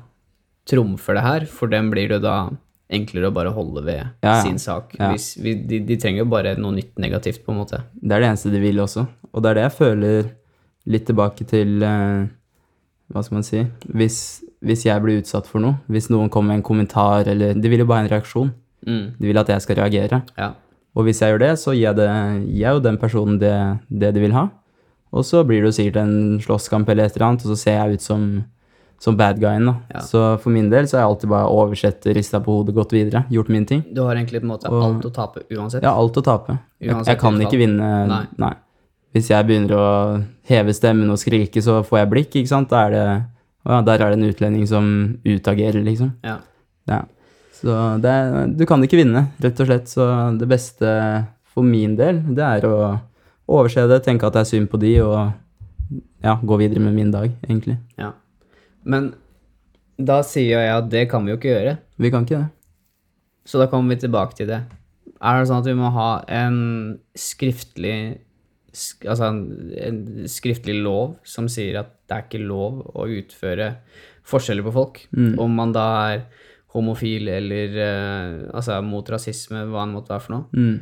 trumfer det her, for dem blir det da enklere å bare holde ved Ja, ja. sin sak. Ja. Hvis vi, de, de trenger jo bare noe nytt negativt, på en måte. Det er det eneste de vil også. Og det er det jeg føler litt tilbake til eh, Hva skal man si hvis, hvis jeg blir utsatt for noe, hvis noen kommer med en kommentar eller De vil jo bare ha en reaksjon. Mm, De vil at jeg skal reagere. ja. Og hvis jeg gjør det, så gir jeg, det, gir jeg jo den personen det, det de vil ha. Og så blir det jo sikkert en slåsskamp eller et eller annet, og så ser jeg ut som, som bad guyen, da. Ja. Så for min del så har jeg alltid bare oversett, rista på hodet, gått videre. Gjort min ting. Du har egentlig på en måte Og- alt å tape uansett. Ja, alt å tape. Jeg, Uansett jeg kan ikke vinne Nei. nei. Hvis jeg begynner å heve stemmen og skrike, så får jeg blikk, ikke sant. Da er det, ja, der er det en utlending som utagerer, liksom. Ja. Ja. Så det, du kan ikke vinne, rett og slett. Så det beste for min del, det er å overse det, tenke at det er synd på de, og ja, gå videre med min dag, egentlig. ja. Men da sier jeg at det kan vi jo ikke gjøre. Vi kan ikke det. Så da kommer vi tilbake til det. Er det sånn at vi må ha en skriftlig sk Altså en, en skriftlig lov som sier at det er ikke lov å utføre forskjeller på folk? Om man da er homofil eller uh, altså mot rasisme, hva det måtte være for noe? Mm.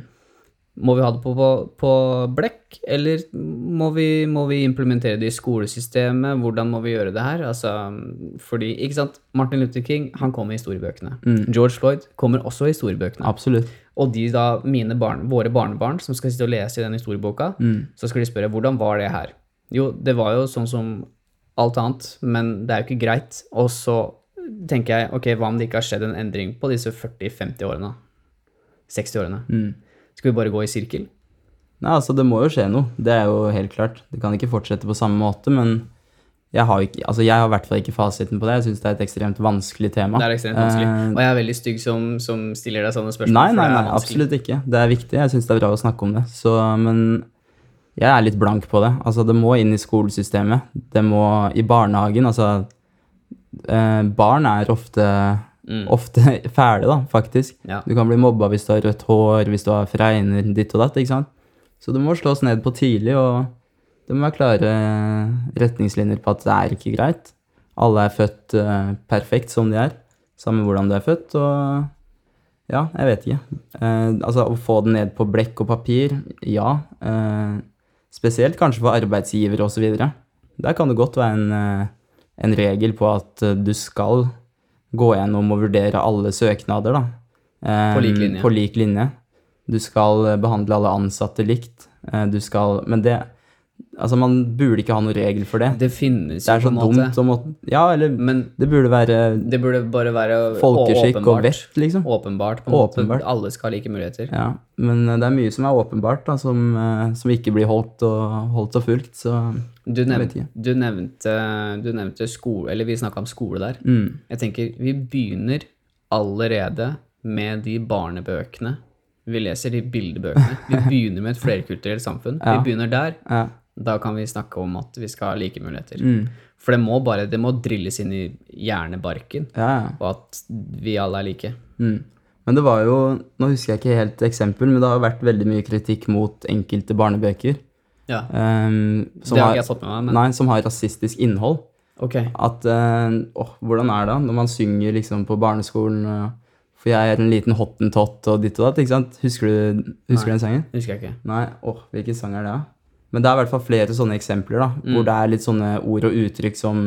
Må vi ha det på, på, på blekk, eller må vi, må vi implementere det i skolesystemet? Hvordan må vi gjøre det her? Altså, fordi, ikke sant, Martin Luther King han kommer i historiebøkene. George Floyd kommer også i historiebøkene. Absolutt. Og de da, mine barn, våre barnebarn som skal sitte og lese i den historieboka, så skal de spørre hvordan var det her? Jo, det var jo sånn som alt annet, men det er jo ikke greit. Og så tenker jeg, ok, hva om det ikke har skjedd en endring på disse 40-50 årene? 60 årene? Skal vi bare gå i sirkel? Nei, altså, det må jo skje noe. Det er jo helt klart. Det kan ikke fortsette på samme måte, men jeg har, ikke, altså, jeg har i hvert fall ikke fasiten på det. Jeg syns det er et ekstremt vanskelig tema. Det er ekstremt vanskelig. Eh, Og jeg er veldig stygg som, som stiller deg sånne spørsmål. Nei, nei, nei, absolutt ikke. Det er viktig. Jeg syns det er bra å snakke om det. Så, men jeg er litt blank på det. Altså, det må inn i skolesystemet. Det må i barnehagen. Altså, eh, barn er ofte, Mm. ofte fæle, da, faktisk. Ja. Du kan bli mobba hvis du har rødt hår, hvis du har fregner, ditt og datt, ikke sant. Så det må slås ned på tidlig, og det må være klare retningslinjer på at det er ikke greit. Alle er født uh, perfekt som de er, samme hvordan du er født, og ja, jeg vet ikke. Uh, altså, å få det ned på blekk og papir, ja. Uh, spesielt kanskje for arbeidsgivere osv. Der kan det godt være en, en regel på at du skal gå gjennom og vurdere alle søknader, da. Eh, På lik linje. På lik linje. Du skal eh, behandle alle ansatte likt. Eh, du skal Men det Altså, man burde ikke ha noen regel for det. Det finnes Det er jo så dumt å Ja, eller Men det burde være det burde bare være folkeskikk og åpenbart. vett, liksom. Åpenbart. På en Åpenbart. måte. Alle skal ha like muligheter. Ja, men eh, det er mye som er åpenbart, da, som, eh, som ikke blir holdt og, holdt og fulgt, så Du, ikke. du nevnte, du nevnte skole, eller vi snakka om skole der. mm, Jeg tenker, vi begynner allerede med de barnebøkene. Vi leser de bildebøkene. Vi begynner med et flerkulturelt samfunn. Ja. Vi begynner der. ja. Da kan vi snakke om at vi skal ha like muligheter. Mm, For det må bare det må drilles inn i hjernebarken, ja, og at vi alle er like. Mm. Men det var jo Nå husker jeg ikke helt eksempel, men det har vært veldig mye kritikk mot enkelte barnebøker. Ja, Um, som Det har ikke jeg fått med meg, men Nei, som har rasistisk innhold. ok. At uh, åh, Hvordan er det da, når man synger liksom på barneskolen uh, For jeg er en liten hottentott og ditt og datt, ikke sant? Husker du, husker du den sangen? Husker jeg ikke. Nei, åh, hvilken sang er det da? Men det er i hvert fall flere sånne eksempler da, Mm. hvor det er litt sånne ord og uttrykk som,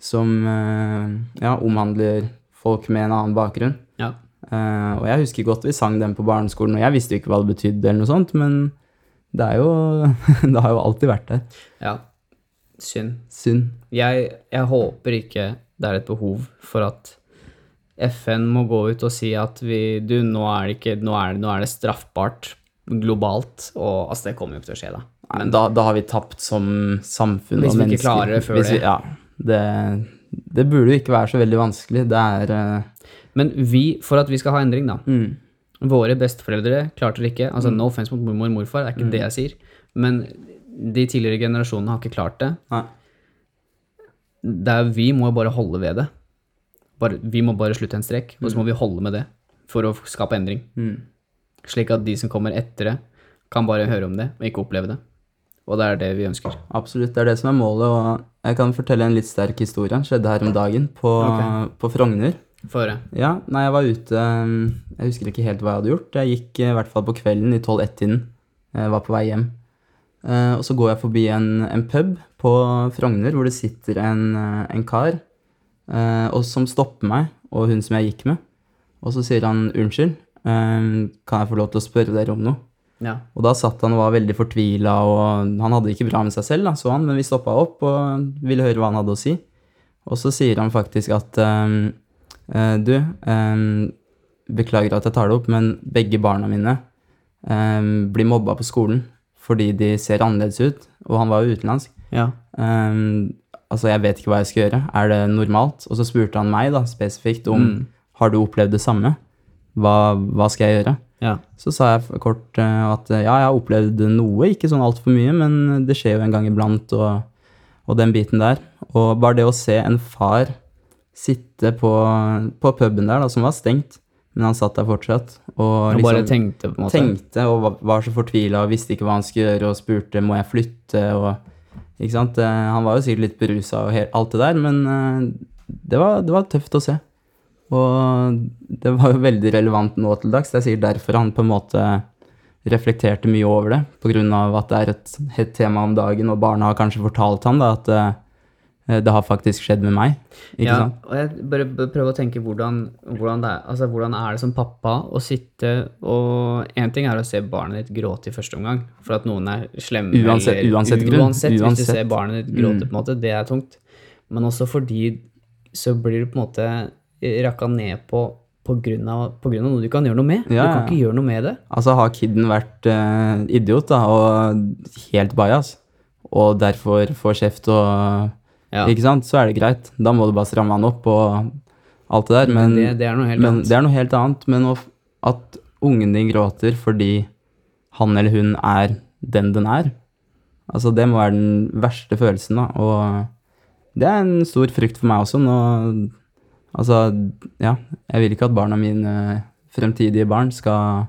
som eh, ja, omhandler folk med en annen bakgrunn. Ja. Uh, og jeg husker godt vi sang den på barneskolen, og jeg visste jo ikke hva det betydde eller noe sånt, men det er jo, det har jo alltid vært der. ja. Synd. Synd. Jeg, jeg håper ikke det er et behov for at FN må gå ut og si at vi Du, nå er det ikke Nå er det, nå er det straffbart globalt, og altså, det kommer jo ikke til å skje, da. Nei, da, da har vi tapt som samfunn Hvis vi ikke klarer det før vi- det. Ja. Det, det burde jo ikke være så veldig vanskelig. Det er uh... Men vi, for at vi skal ha endring, da mm, Våre besteforeldre klarte det ikke. Altså, No offense mot mormor og morfar, det er ikke det jeg sier. Men de tidligere generasjonene har ikke klart det. Nei. Det er, vi må bare holde ved det. Bare, vi må bare slutte en strek, og så må vi holde med det for å skape endring. mm. Slik at de som kommer etter det, kan bare høre om det og ikke oppleve det. Og det er det vi ønsker. Absolutt, det er det som er målet. Og jeg kan fortelle en litt sterk historie. Skjedde her om dagen på, okay. på Frogner. For det. Ja, nei, jeg var ute um, Jeg husker ikke helt hva jeg hadde gjort. Jeg gikk eh, i hvert fall på kvelden i 12-1-tiden. Jeg var på vei hjem. Eh, og så går jeg forbi en, en pub på Frogner hvor det sitter en, eh, en kar og som stopper meg og hun som jeg gikk med. Og så sier han unnskyld, kan jeg få lov til å spørre dere om noe? Ja. Og da satt han og var veldig fortvila, og han hadde det ikke bra med seg selv, da, så han, men vi stoppa opp og ville høre hva han hadde å si. Og så sier han faktisk at eh, Du, um, beklager at jeg tar det opp, men begge barna mine um, blir mobba på skolen fordi de ser annerledes ut, og han var jo utenlandsk. ja. Altså, jeg vet ikke hva jeg skal gjøre. Er det normalt? Og så spurte han meg da, spesifikt om Mm. har du opplevd det samme. Hva, hva skal jeg gjøre? ja. Så sa jeg kort eh, at eh, ja, jeg har opplevd noe, ikke sånn altfor mye, men det skjer jo en gang iblant, og, og den biten der. Og bare det å se en far sitte på, på puben der, da, som var stengt, men han satt der fortsatt, og Og bare liksom tenkte, på en måte. tenkte og var, så fortvila og visste ikke hva han skulle gjøre, og spurte må jeg flytte, og ikke sant. Eh, Han var jo sikkert litt berusa og alt det der, men det var, det var tøft å se. Og det var jo veldig relevant nå til dags. Det er sikkert derfor han på en måte reflekterte mye over det, av at det er et hett tema om dagen, og barna har kanskje fortalt han da at eh, det har faktisk skjedd med meg. Ikke ja, sant? og jeg bare prøver å tenke hvordan, hvordan, det er, altså, hvordan er det som pappa å sitte og En ting er å se barnet ditt gråte i første omgang, for at noen er slemme Uansett- eller uansett grunn. Uansett, hvis du ser barnet ditt gråte, Mm. på en måte, det er tungt. Men også fordi så blir det på en måte rakka ned på pga. noe du kan gjøre noe med. Ja, du kan ikke gjøre noe med det. Altså har kiden vært uh, idiot da, og helt bajas, og derfor får kjeft og Ja. Ikke sant? Så er det greit. Da må du bare stramme han opp og alt det der. Men, Men det, det er noe helt men det er noe helt annet. Men at ungen din gråter fordi han eller hun er den den er, altså det må være den verste følelsen, da. Og det er en stor frykt for meg også. Nå, altså, ja, jeg vil ikke at barna mine, fremtidige barn, skal,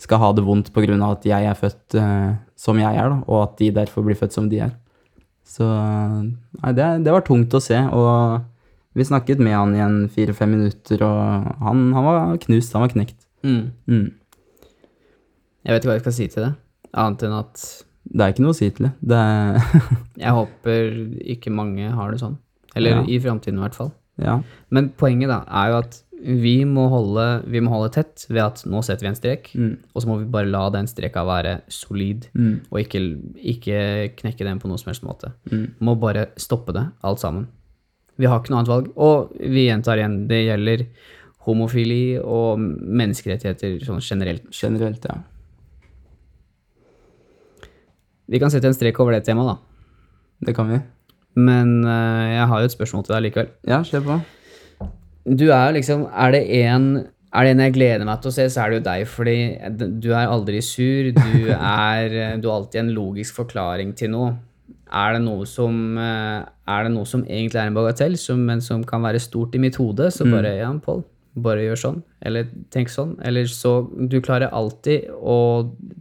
skal ha det vondt av at jeg er født uh, som jeg er, da, og at de derfor blir født som de er. Så nei, det, det var tungt å se, og vi snakket med han i en fire-fem minutter, og han, han var knust, han var knekt. Mm. Mm. Jeg vet ikke hva jeg skal si til det, annet enn at Det er ikke noe å si til det. det jeg håper ikke mange har det sånn. Eller Ja. i framtiden, i hvert fall. Ja, Men poenget da er jo at vi må holde, vi må holde tett ved at nå setter vi en strek, mm, og så må vi bare la den streka være solid, mm, og ikke, ikke knekke den på noen som helst måte. mm. Må bare stoppe det, alt sammen. Vi har ikke noe annet valg. Og vi gjentar igjen, det gjelder homofili og menneskerettigheter sånn generelt. Generelt, ja. Vi kan sette en strek over det temaet, da. Det kan vi. Men eh, jeg har jo et spørsmål til deg likevel. Ja, kjør på. Du er liksom Er det en er det en jeg gleder meg til å se, så er det jo deg. Fordi du er aldri sur. Du, er, du har alltid en logisk forklaring til noe. Er det noe som, eh, er det noe som egentlig er en bagatell, som, men som kan være stort i mitt hode, så bare Ja, Pål, bare gjør sånn. Eller tenk sånn. Eller så Du klarer alltid å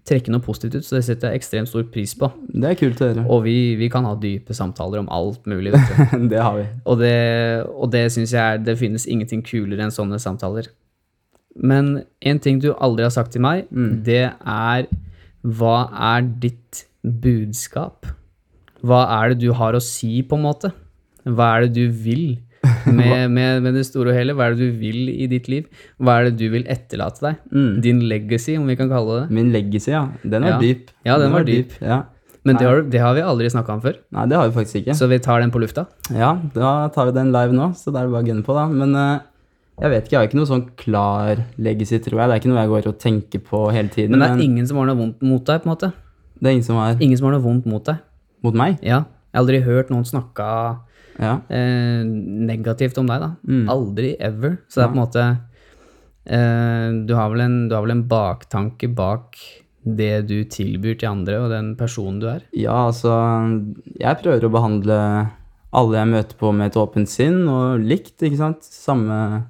trekke noe positivt ut, så det setter jeg ekstremt stor pris på. Det er kult å høre. Og vi, vi kan ha dype samtaler om alt mulig, vet du. det har vi. Og det, og det syns jeg er Det finnes ingenting kulere enn sånne samtaler. Men en ting du aldri har sagt til meg, det er Hva er ditt budskap? Hva er det du har å si, på en måte? Hva er det du vil med, med, med det store og hele? Hva er det du vil i ditt liv? Hva er det du vil etterlate deg? Mm. Din legacy, om vi kan kalle det. Min legacy, ja. Den var Ja. dyp. Ja, den var dyp. Ja. Men det har, det har vi aldri snakka om før, Nei, det har vi faktisk ikke. så vi tar den på lufta. Ja, da tar vi den live nå, så da er det bare å gunne på, da. Men uh, Jeg vet ikke, jeg har ikke noe sånn klar legacy, tror jeg. Det er ikke noe jeg går og tenker på hele tiden. Men det er ingen som har noe vondt mot deg, på en måte. det er ingen som har Ingen som har noe vondt mot deg. mot meg. Ja. Jeg har aldri hørt noen snakka Ja. eh, negativt om deg, da. Mm. Aldri ever. Så det er på en måte eh, du, har en, du har vel en baktanke bak det du tilbyr til andre, og den personen du er? ja, altså Jeg prøver å behandle alle jeg møter på med et åpent sinn og likt, ikke sant. Samme,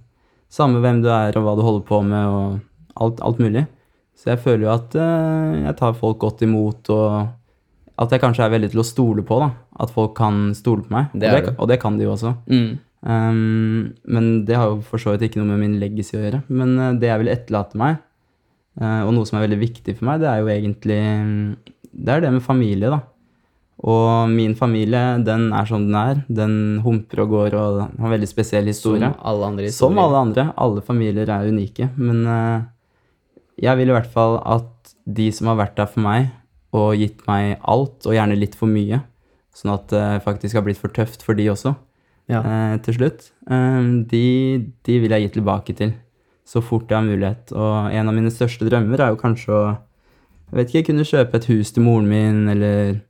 samme hvem du er og hva du holder på med og alt, alt mulig. Så jeg føler jo at eh, jeg tar folk godt imot og at jeg kanskje er veldig til å stole på, da. At folk kan stole på meg. Det og, det, og det kan de jo også. Um, men det har jo for så vidt ikke noe med min legacy å gjøre. Men eh, det jeg vil etterlate meg, uh, og noe som er veldig viktig for meg, det er jo egentlig mm, Det er det med familie, da. Og min familie, den er som den er. Den humper og går og har en veldig spesiell historie. Som alle andre Som alle andre. Alle familier er unike. Men uh, jeg vil i hvert fall at de som har vært der for meg og gitt meg alt, og gjerne litt for mye, sånn at det faktisk har blitt for tøft for de også, Ja. eh, til slutt, eh, de, de vil jeg gi tilbake til så fort jeg har mulighet. Og en av mine største drømmer er jo kanskje å jeg vet ikke, kunne kjøpe et hus til moren min, eller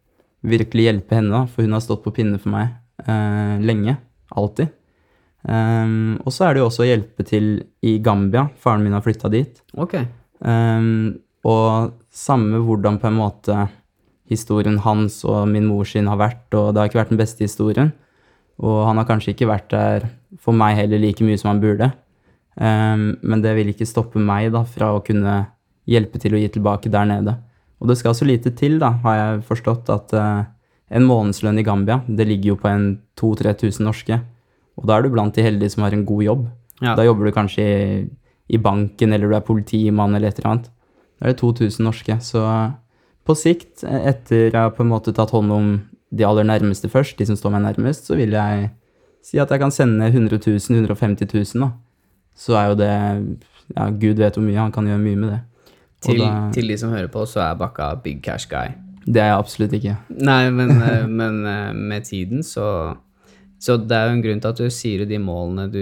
virkelig hjelpe henne, da, for hun har stått på pinne for meg eh, lenge. Alltid. Um, og så er det jo også å hjelpe til i Gambia. Faren min har flytta dit. Okay. Um, og samme hvordan på en måte historien hans og min mor sin har vært, og det har ikke vært den beste historien. Og han har kanskje ikke vært der for meg heller like mye som han burde. Um, men det vil ikke stoppe meg da fra å kunne hjelpe til å gi tilbake der nede. Og det skal så lite til, da, har jeg forstått, at uh, en månedslønn i Gambia, det ligger jo på en 2000-3000 norske. Og da er du blant de heldige som har en god jobb. Ja. Da jobber du kanskje i, i banken, eller du er politimann, eller et eller annet. Da er det 2000 norske. Så på sikt, etter jeg har på en måte tatt hånd om de aller nærmeste først, de som står meg nærmest, så vil jeg si at jeg kan sende 100 000, 150 000, da. Så er jo det Ja, gud vet hvor mye. Han kan gjøre mye med det. Til, da- til de som hører på, så er Bakka big cash guy. Det er jeg absolutt ikke. Nei, men, eh, men eh, med tiden så Så det er jo en grunn til at du sier de målene du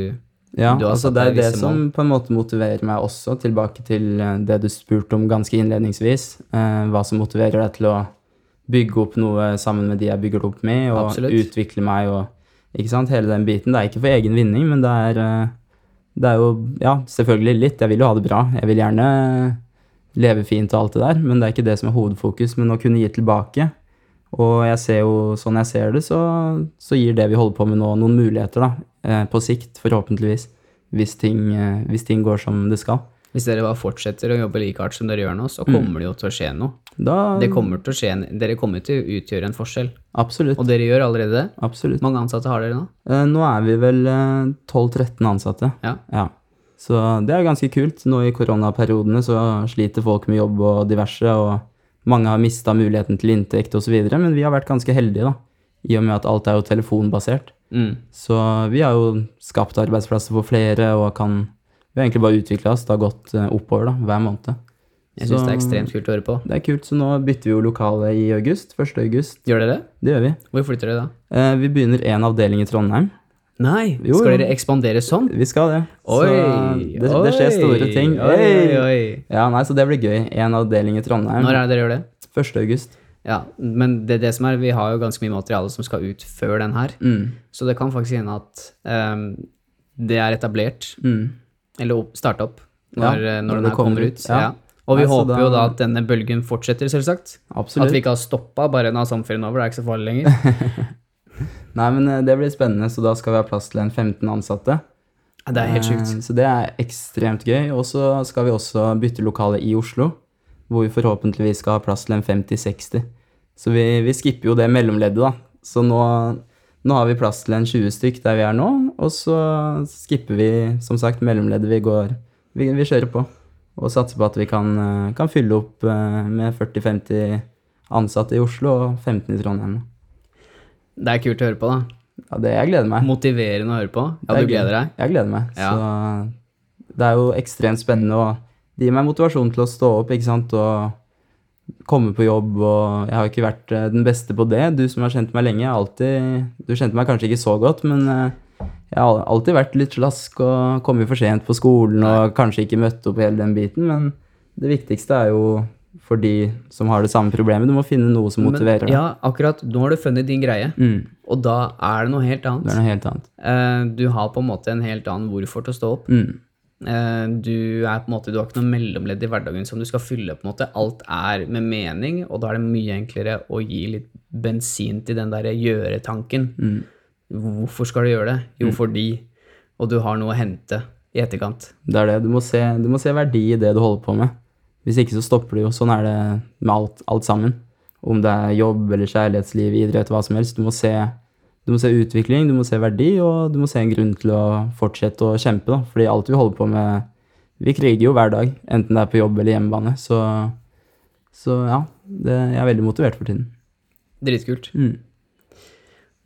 Ja, altså det er det som på en måte motiverer meg også, tilbake til eh, det du spurte om ganske innledningsvis. Eh, hva som motiverer deg til å bygge opp noe sammen med de jeg bygger det opp med, og Absolutt. utvikle meg og Ikke sant, hele den biten. Det er ikke for egen vinning, men det er eh, Det er jo Ja, selvfølgelig litt. Jeg vil jo ha det bra. Jeg vil gjerne leve fint og alt det der, men det er ikke det som er hovedfokus. Men å kunne gi tilbake. Og jeg ser jo, sånn jeg ser det, så, så gir det vi holder på med nå, noen muligheter, da. Eh, på sikt, forhåpentligvis. Hvis ting, eh, hvis ting går som det skal. Hvis dere bare fortsetter å jobbe like hardt som dere gjør nå, så kommer det jo til å skje noe. Da Det kommer til å skje, dere kommer til å utgjøre en forskjell. Absolutt. Og dere gjør allerede det. Absolutt. Mange ansatte har dere nå? Eh, nå er vi vel eh, 12-13 ansatte. Ja. Ja. Så det er ganske kult. Nå i koronaperiodene så sliter folk med jobb og diverse, og mange har mista muligheten til inntekt osv., men vi har vært ganske heldige, da. I og med at alt er jo telefonbasert. Mm. Så vi har jo skapt arbeidsplasser for flere og kan Vi har egentlig bare utvikla oss. Det har gått eh, oppover da, hver måned. Jeg syns det er ekstremt kult å høre på. Det er kult, så nå bytter vi jo lokale i august. 1. august. Gjør dere det? Det gjør vi. Hvor flytter dere da? Eh, vi begynner én avdeling i Trondheim. Nei, Jo, skal dere ekspandere sånn? Vi skal det. Oi, så det, det skjer store ting. Oi, oi, oi. Ja, nei, så det blir gøy. En avdeling i Trondheim. Når er det dere gjør det? 1. august. Ja, men det, er det som er, vi har jo ganske mye materiale som skal ut før den her. Mm. Så det kan faktisk hende at um, det er etablert, Mm. eller opp, starte opp, når, ja, når når den her kommer kommer ut. ut, ja. Ja. Og vi altså, håper jo da- at denne bølgen fortsetter, selvsagt. Absolutt. At vi ikke har stoppa bare nå er sommerferien over, det er ikke så farlig lenger. Nei, men eh, det blir spennende, så da skal vi ha plass til en 15 ansatte. Det er helt sjukt. Eh, Så det er ekstremt gøy. Og så skal vi også bytte lokale i Oslo, hvor vi forhåpentligvis skal ha plass til en 50-60. Så vi, vi skipper jo det mellomleddet, da. Så nå, nå har vi plass til en 20 stykk der vi er nå, og så skipper vi som sagt mellomleddet. Vi går Vi, vi kjører på og satser på at vi kan, eh, kan fylle opp eh, med 40-50 ansatte i Oslo og 15 i Trondheim. Det er kult å høre på, da. Ja, det jeg gleder meg. Motiverende å høre på. Ja, du gleder deg? Jeg gleder meg. Ja. Så det er jo ekstremt spennende, og det gir meg motivasjon til å stå opp, ikke sant, og komme på jobb, og jeg har ikke vært eh, den beste på det. Du som har kjent meg lenge, alltid Du kjente meg kanskje ikke så godt, men eh, Jeg har alltid vært litt slask og kommet for sent på skolen og kanskje ikke møtt opp hele den biten, men det viktigste er jo for de som har det samme problemet. Du må finne noe som motiverer deg. ja, akkurat. Nå har du funnet din greie, Mm, og da er det noe helt annet. det er noe helt annet. Eh, du har på en måte en helt annen hvorfor til å stå opp. Mm, du er på en måte, du har ikke noe mellomledd i hverdagen som du skal fylle. på en måte. Alt er med mening, og da er det mye enklere å gi litt bensin til den der gjøre-tanken. mm, Hvorfor skal du gjøre det? Jo, fordi. Og du har noe å hente i etterkant. det er det. Du må, se, du må se verdi i det du holder på med. Hvis ikke så stopper du jo. Sånn er det med alt, alt sammen. Om det er jobb eller kjærlighetsliv, idrett, hva som helst. Du må se, du må se utvikling, du må se verdi, og du må se en grunn til å fortsette å kjempe. Da. Fordi alt vi holder på med Vi kriger jo hver dag, enten det er på jobb eller hjemmebane. Så, så ja, det, jeg er veldig motivert for tiden. Dritkult. Mm.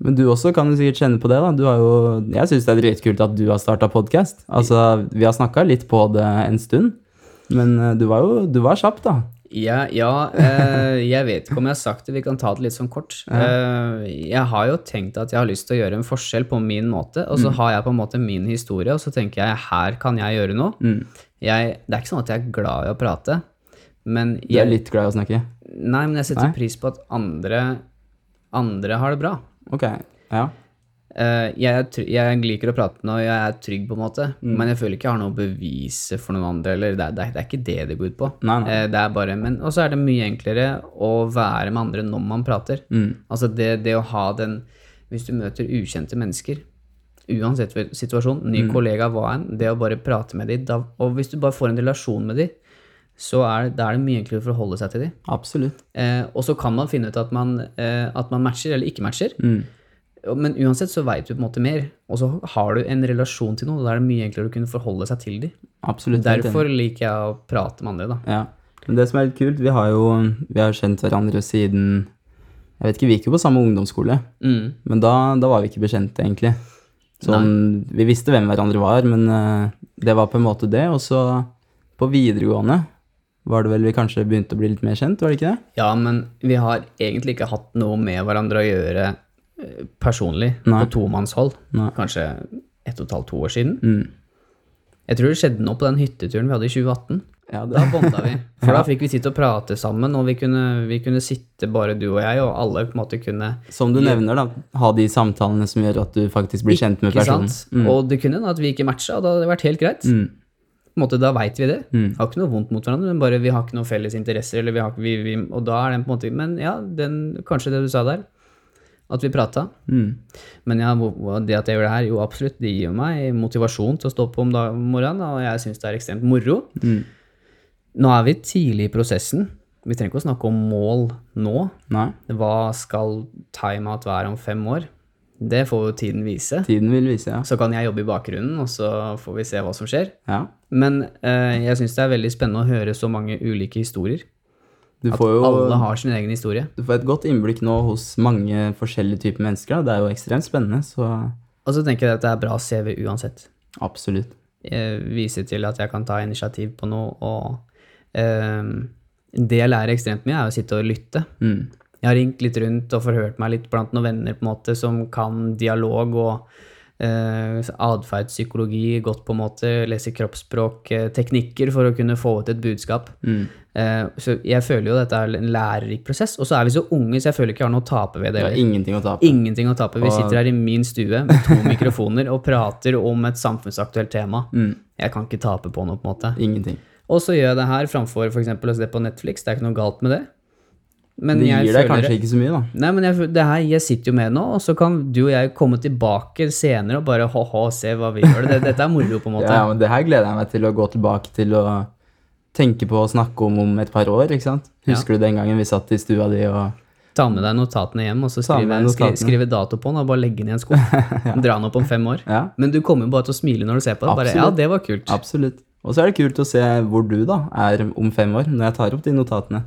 Men du også kan jo sikkert kjenne på det, da. Du har jo, jeg syns det er dritkult at du har starta podkast. Altså, vi har snakka litt på det en stund, men eh, du var jo du var kjapp, da. Ja, ja eh, jeg vet ikke om jeg har sagt det, vi kan ta det litt sånn kort. Eh, jeg har jo tenkt at jeg har lyst til å gjøre en forskjell på min måte, og så har jeg på en måte min historie, og så tenker jeg her kan jeg gjøre noe. Mm. Jeg, det er ikke sånn at jeg er glad i å prate, men Du er litt glad i å snakke? nei, men jeg setter Nei? pris på at andre, andre har det bra. Ok. Ja. Eh, jeg, jeg liker å prate når jeg er trygg, på en måte, men jeg føler ikke jeg har noe å bevise for noen andre. Eller det, er, det, er, det er ikke det det går ut på. Nei, nei. Eh, det er bare, men, og så er det mye enklere å være med andre når man prater. Mm. Altså det, det å ha den Hvis du møter ukjente mennesker, uansett situasjon, ny Mm. kollega, hva enn, det å bare prate med dem, da, og hvis du bare får en relasjon med dem, så er, da er det mye enklere å forholde seg til dem. Absolutt. Eh, og så kan man finne ut at man, eh, at man matcher eller ikke matcher. Mm. Men uansett så veit du på en måte mer, og så har du en relasjon til noen, og da er det mye enklere å kunne forholde seg til dem. Absolutt. Derfor liker jeg å prate med andre, da. Ja. Men det som er litt kult, vi har jo vi har kjent hverandre siden Jeg vet ikke, vi gikk jo på samme ungdomsskole, Mm. men da, da var vi ikke bekjente, egentlig. Sånn, vi visste hvem hverandre var, men eh, det var på en måte det. Og så på videregående var det vel vi kanskje begynte å bli litt mer kjent, var det ikke det? Ja, men vi har egentlig ikke hatt noe med hverandre å gjøre personlig Nei. på tomannshold. Nei. Kanskje ett og et halvt, to år siden. Mm. Jeg tror det skjedde noe på den hytteturen vi hadde i 2018. Ja, Da bånda vi. For da fikk vi sitte og prate sammen, og vi kunne, vi kunne sitte bare du og jeg, og alle på en måte kunne som du nevner, da, ha de samtalene som gjør at du faktisk blir kjent med Ikke personen. sant? Og det kunne hende at vi ikke matcha, og da hadde det vært helt greit. Mm. På en måte, da veit vi det. Mm. Har ikke noe vondt mot hverandre, men bare vi har ikke noen felles interesser. Eller vi har, ikke- vi, vi, og da er den på en måte Men ja, den, kanskje det du sa der, at vi prata. Mm. Men ja, det at jeg gjør det her, jo absolutt, det gir meg motivasjon til å stå på om morgenen, og jeg syns det er ekstremt moro. Mm. Nå er vi tidlig i prosessen. Vi trenger ikke å snakke om mål nå. Nei, Hva skal timeout være om fem år? Det får jo tiden vise. tiden vil vise, ja. Så kan jeg jobbe i bakgrunnen, og så får vi se hva som skjer. ja. Men eh, jeg syns det er veldig spennende å høre så mange ulike historier. Du At får jo alle har sin egen historie. du får et godt innblikk nå hos mange forskjellige typer mennesker. Det er jo ekstremt spennende, så Og så tenker jeg at det er bra CV uansett. absolutt. Jeg viser til at jeg kan ta initiativ på noe, og eh, det jeg lærer ekstremt mye, er å sitte og lytte. Mm. Jeg har ringt litt rundt og forhørt meg litt blant noen venner på en måte som kan dialog og eh, atferdspsykologi godt på en måte, lese kroppsspråk, eh, teknikker for å kunne få ut et budskap. Mm. Eh, så jeg føler jo dette er en lærerik prosess. Og så er vi så unge, så jeg føler ikke jeg har noe å tape ved det. Er ingenting å tape. Ingenting å tape. Vi sitter her i min stue med to mikrofoner og prater om et samfunnsaktuelt tema. Mm. Jeg kan ikke tape på noe, på en måte. Ingenting. Og så gjør jeg det her framfor f.eks. å se på Netflix. Det er ikke noe galt med det. Men Det gir deg kanskje ikke så mye, da. Nei, men jeg, det her, jeg sitter jo med nå, og så kan du og jeg komme tilbake senere og bare ha-ha, se hva vi gjør. Det, dette er moro, på en måte. Ja, men det her gleder jeg meg til å gå tilbake til å tenke på å snakke om om et par år, ikke sant? Husker du den gangen vi satt i stua di og Ta med deg notatene hjem, og så skrive, skrive, skrive dato på den, og bare legge den i en skuff. Dra den opp om fem år. Ja, Men du kommer jo bare til å smile når du ser på det. Bare, ja, det var kult. absolutt. Og så er det kult å se hvor du da er om fem år, når jeg tar opp de notatene.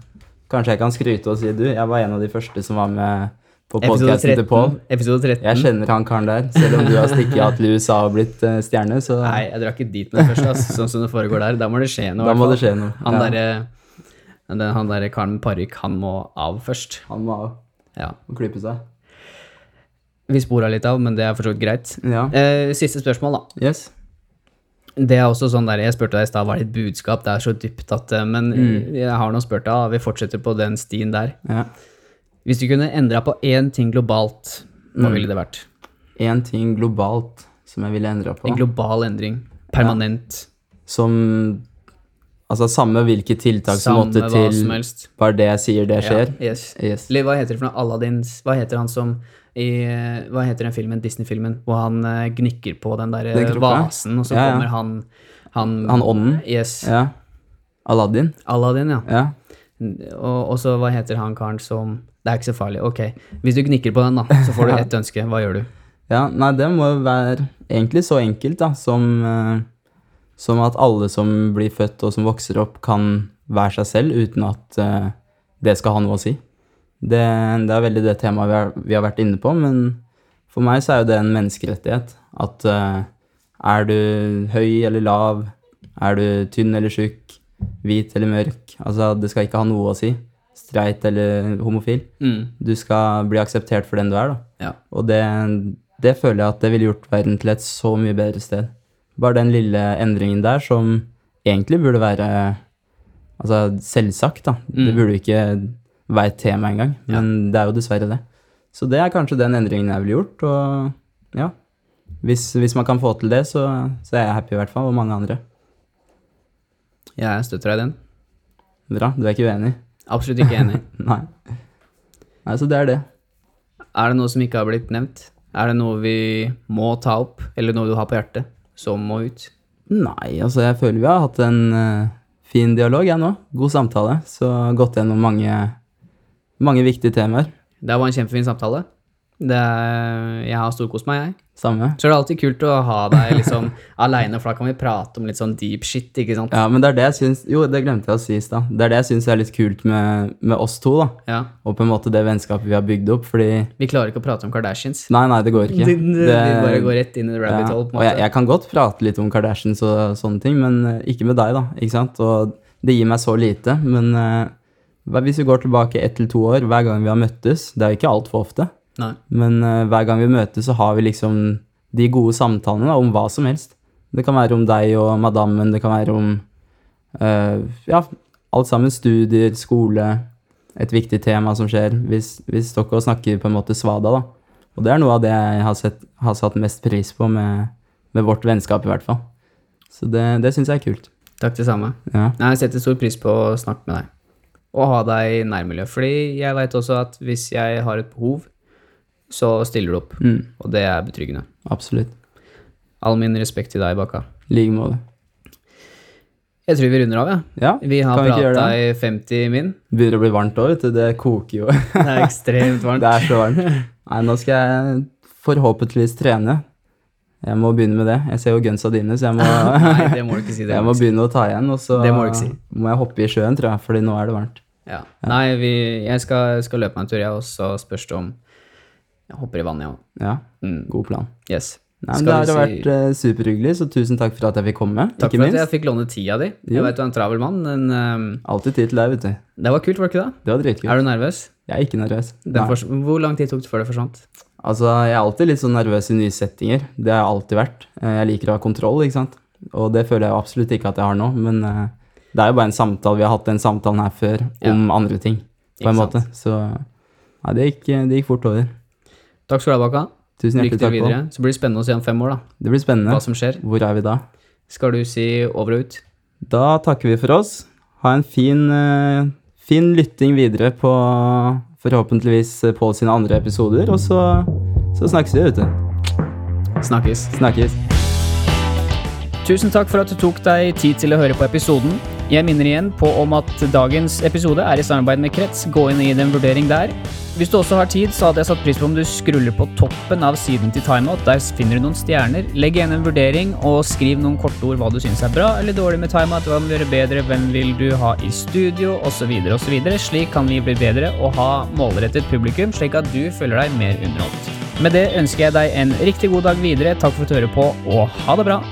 Kanskje jeg kan skryte og si du, jeg var en av de første som var med på Episode til 13. Pål. Episode 13. Jeg kjenner han karen der, selv om du har stikket av til USA og blitt uh, stjerne, så Nei, jeg drar ikke dit det første, ass, sånn som det foregår der. Da må det skje noe. da må det skje noe. Han Ja, derre han der karen med parykk, han må av først. han må av Ja. og klippe seg. Vi spora litt av, men det er for så vidt greit. Ja. Eh, siste spørsmål, da. Yes. Det er også sånn der, Jeg spurte deg i stad hva er ditt budskap, det er så dypt at Men Men jeg har nå spurt deg, og vi fortsetter på den stien der. Ja. Hvis du kunne endra på én ting globalt, hva ville det vært? Én ting globalt som jeg ville endra på. En global endring. Permanent. Som Altså samme hvilke tiltak som Samme måtte hva til, som helst. bare det jeg sier, det skjer. Ja, yes. Yes. Eller hva heter det for noe? Aladdins Hva heter han som i Hva heter den filmen, Disney-filmen, hvor han eh, gnikker på den der Den vasen, og så Ja, ja. kommer han Han, Han ånden? Yes. Ja. Aladdin? Aladdin, ja. Ja. Og så hva heter han karen som Det er ikke så farlig. Ok. Hvis du gnikker på den, da, så får du ett ønske. Hva gjør du? ja. Nei, det må jo være egentlig så enkelt, da, som eh, Som at alle som blir født og som vokser opp, kan være seg selv uten at uh, det skal ha noe å si. Det, det er veldig det temaet vi har, vi har vært inne på, men for meg så er jo det en menneskerettighet. At uh, er du høy eller lav, er du tynn eller tjukk, hvit eller mørk, altså det skal ikke ha noe å si. Streit eller homofil. Mm. Du skal bli akseptert for den du er, da. Ja. Og det, det føler jeg at det ville gjort verden til et så mye bedre sted. Bare den lille endringen der som egentlig burde være altså, selvsagt, da. Det Mm. burde ikke være et tema engang, men det er jo dessverre det. Så det er kanskje den endringen jeg ville gjort, og ja. Hvis, hvis man kan få til det, så, så er jeg happy i hvert fall, og mange andre. Jeg støtter deg i den. Bra, du er ikke uenig? Absolutt ikke enig. Nei. Nei, så det er det. Er det noe som ikke har blitt nevnt? Er det noe vi må ta opp, eller noe du har på hjertet, som må ut? Nei, altså jeg føler vi har hatt en uh, fin dialog, jeg nå. God samtale. Så gått gjennom mange, mange viktige temaer. Det var en kjempefin samtale. Er, jeg har storkost meg, jeg. Samme. Så er det alltid kult å ha deg liksom aleine, for da kan vi prate om litt sånn deep shit, ikke sant? Ja, men det er det jeg syns Jo, det glemte jeg å si i stad. Det er det jeg syns er litt kult med, med oss to, da. Ja. Og på en måte det vennskapet vi har bygd opp, fordi Vi klarer ikke å prate om Kardashians. Nei, nei, det går ikke. Det, det, vi bare går rett inn i the rabbit ja, hole, på en jeg, Og jeg kan godt prate litt om Kardashians og sånne ting, men eh, ikke med deg, da. Ikke sant? Og det gir meg så lite. Men eh, hvis vi går tilbake ett til to år, hver gang vi har møttes Det er jo ikke altfor ofte, Nei. men uh, hver gang vi møtes, så har vi liksom de gode samtalene da, om hva som helst. Det kan være om deg og madammen, det kan være om uh, Ja, alt sammen. Studier, skole. Et viktig tema som skjer. Hvis, hvis dere snakker på en måte svada, da. Og det er noe av det jeg har, sett, har satt mest pris på med, med vårt vennskap, i hvert fall. Så det, det syns jeg er kult. Takk det samme. Ja. Jeg setter stor pris på å snakke med deg. Og ha deg i nærmiljøet. Fordi jeg veit også at hvis jeg har et behov, så stiller du opp. Mm, Og det er betryggende. absolutt. All min respekt til deg, Bakka. I like måte. Jeg tror vi runder av, ja. Ja, Vi har prata i 50 min. Begynner å bli varmt òg, vet du. Det koker jo. Det er ekstremt varmt. Det er så varmt. Nei, nå skal jeg forhåpentligvis trene. Jeg må begynne med det. Jeg ser jo gunsa dine, så jeg må, Nei, det må du ikke si. Det jeg må begynne å ta igjen. Og så Det må du ikke si. må jeg hoppe i sjøen, tror jeg, fordi nå er det varmt. Ja. Nei, vi, jeg skal, skal løpe meg en tur, jeg, og så spørs det om Jeg hopper i vannet, jeg òg. Ja, Mm. god plan. Yes. Nei, men det har si- vært uh, superhyggelig, så tusen takk for at jeg fikk komme. Takk for at jeg fikk låne tida di. Jo. Jeg vet du er en travel mann, men ehm, Alltid tid til deg, vet du. det var kult, var det ikke det? Det var dritkult. Er du nervøs? Jeg er ikke nervøs. For... Hvor lang tid tok det før det forsvant? Altså, jeg er alltid litt sånn nervøs i nye settinger. Det har jeg alltid vært. Eh, Jeg liker å ha kontroll, ikke sant. Og det føler jeg absolutt ikke at jeg har nå, men uh, det er jo bare en samtale. Vi har hatt den samtalen her før om andre ting, på Ikke en sant. måte. Så nei, det gikk, det gikk fort over. Takk skal du ha, Bakka. Tusen hjertelig takk. videre. Så blir det spennende å se om fem år, da. Det blir spennende. Hva som skjer. Hvor er vi da? Skal du si over og ut? Da takker vi for oss. Ha en fin, eh, fin lytting videre på forhåpentligvis Pål sine andre episoder, og så, så snakkes vi, vet du. Snakkes. Snakkes. Tusen takk for at du tok deg tid til å høre på episoden. Jeg minner igjen på om at dagens episode er i samarbeid med Krets. Gå inn og gi det en vurdering der. Hvis du også har tid, så hadde jeg satt pris på om du skruller på toppen av siden til Timeout. Der finner du noen stjerner. Legg igjen en vurdering, og skriv noen korte ord hva du syns er bra eller dårlig med Timeout. Hva må gjøre bedre, hvem vil du ha i studio, osv., osv. Slik kan vi bli bedre og ha målrettet publikum, slik at du føler deg mer underholdt. Med det ønsker jeg deg en riktig god dag videre. Takk for at du hører på, og ha det bra!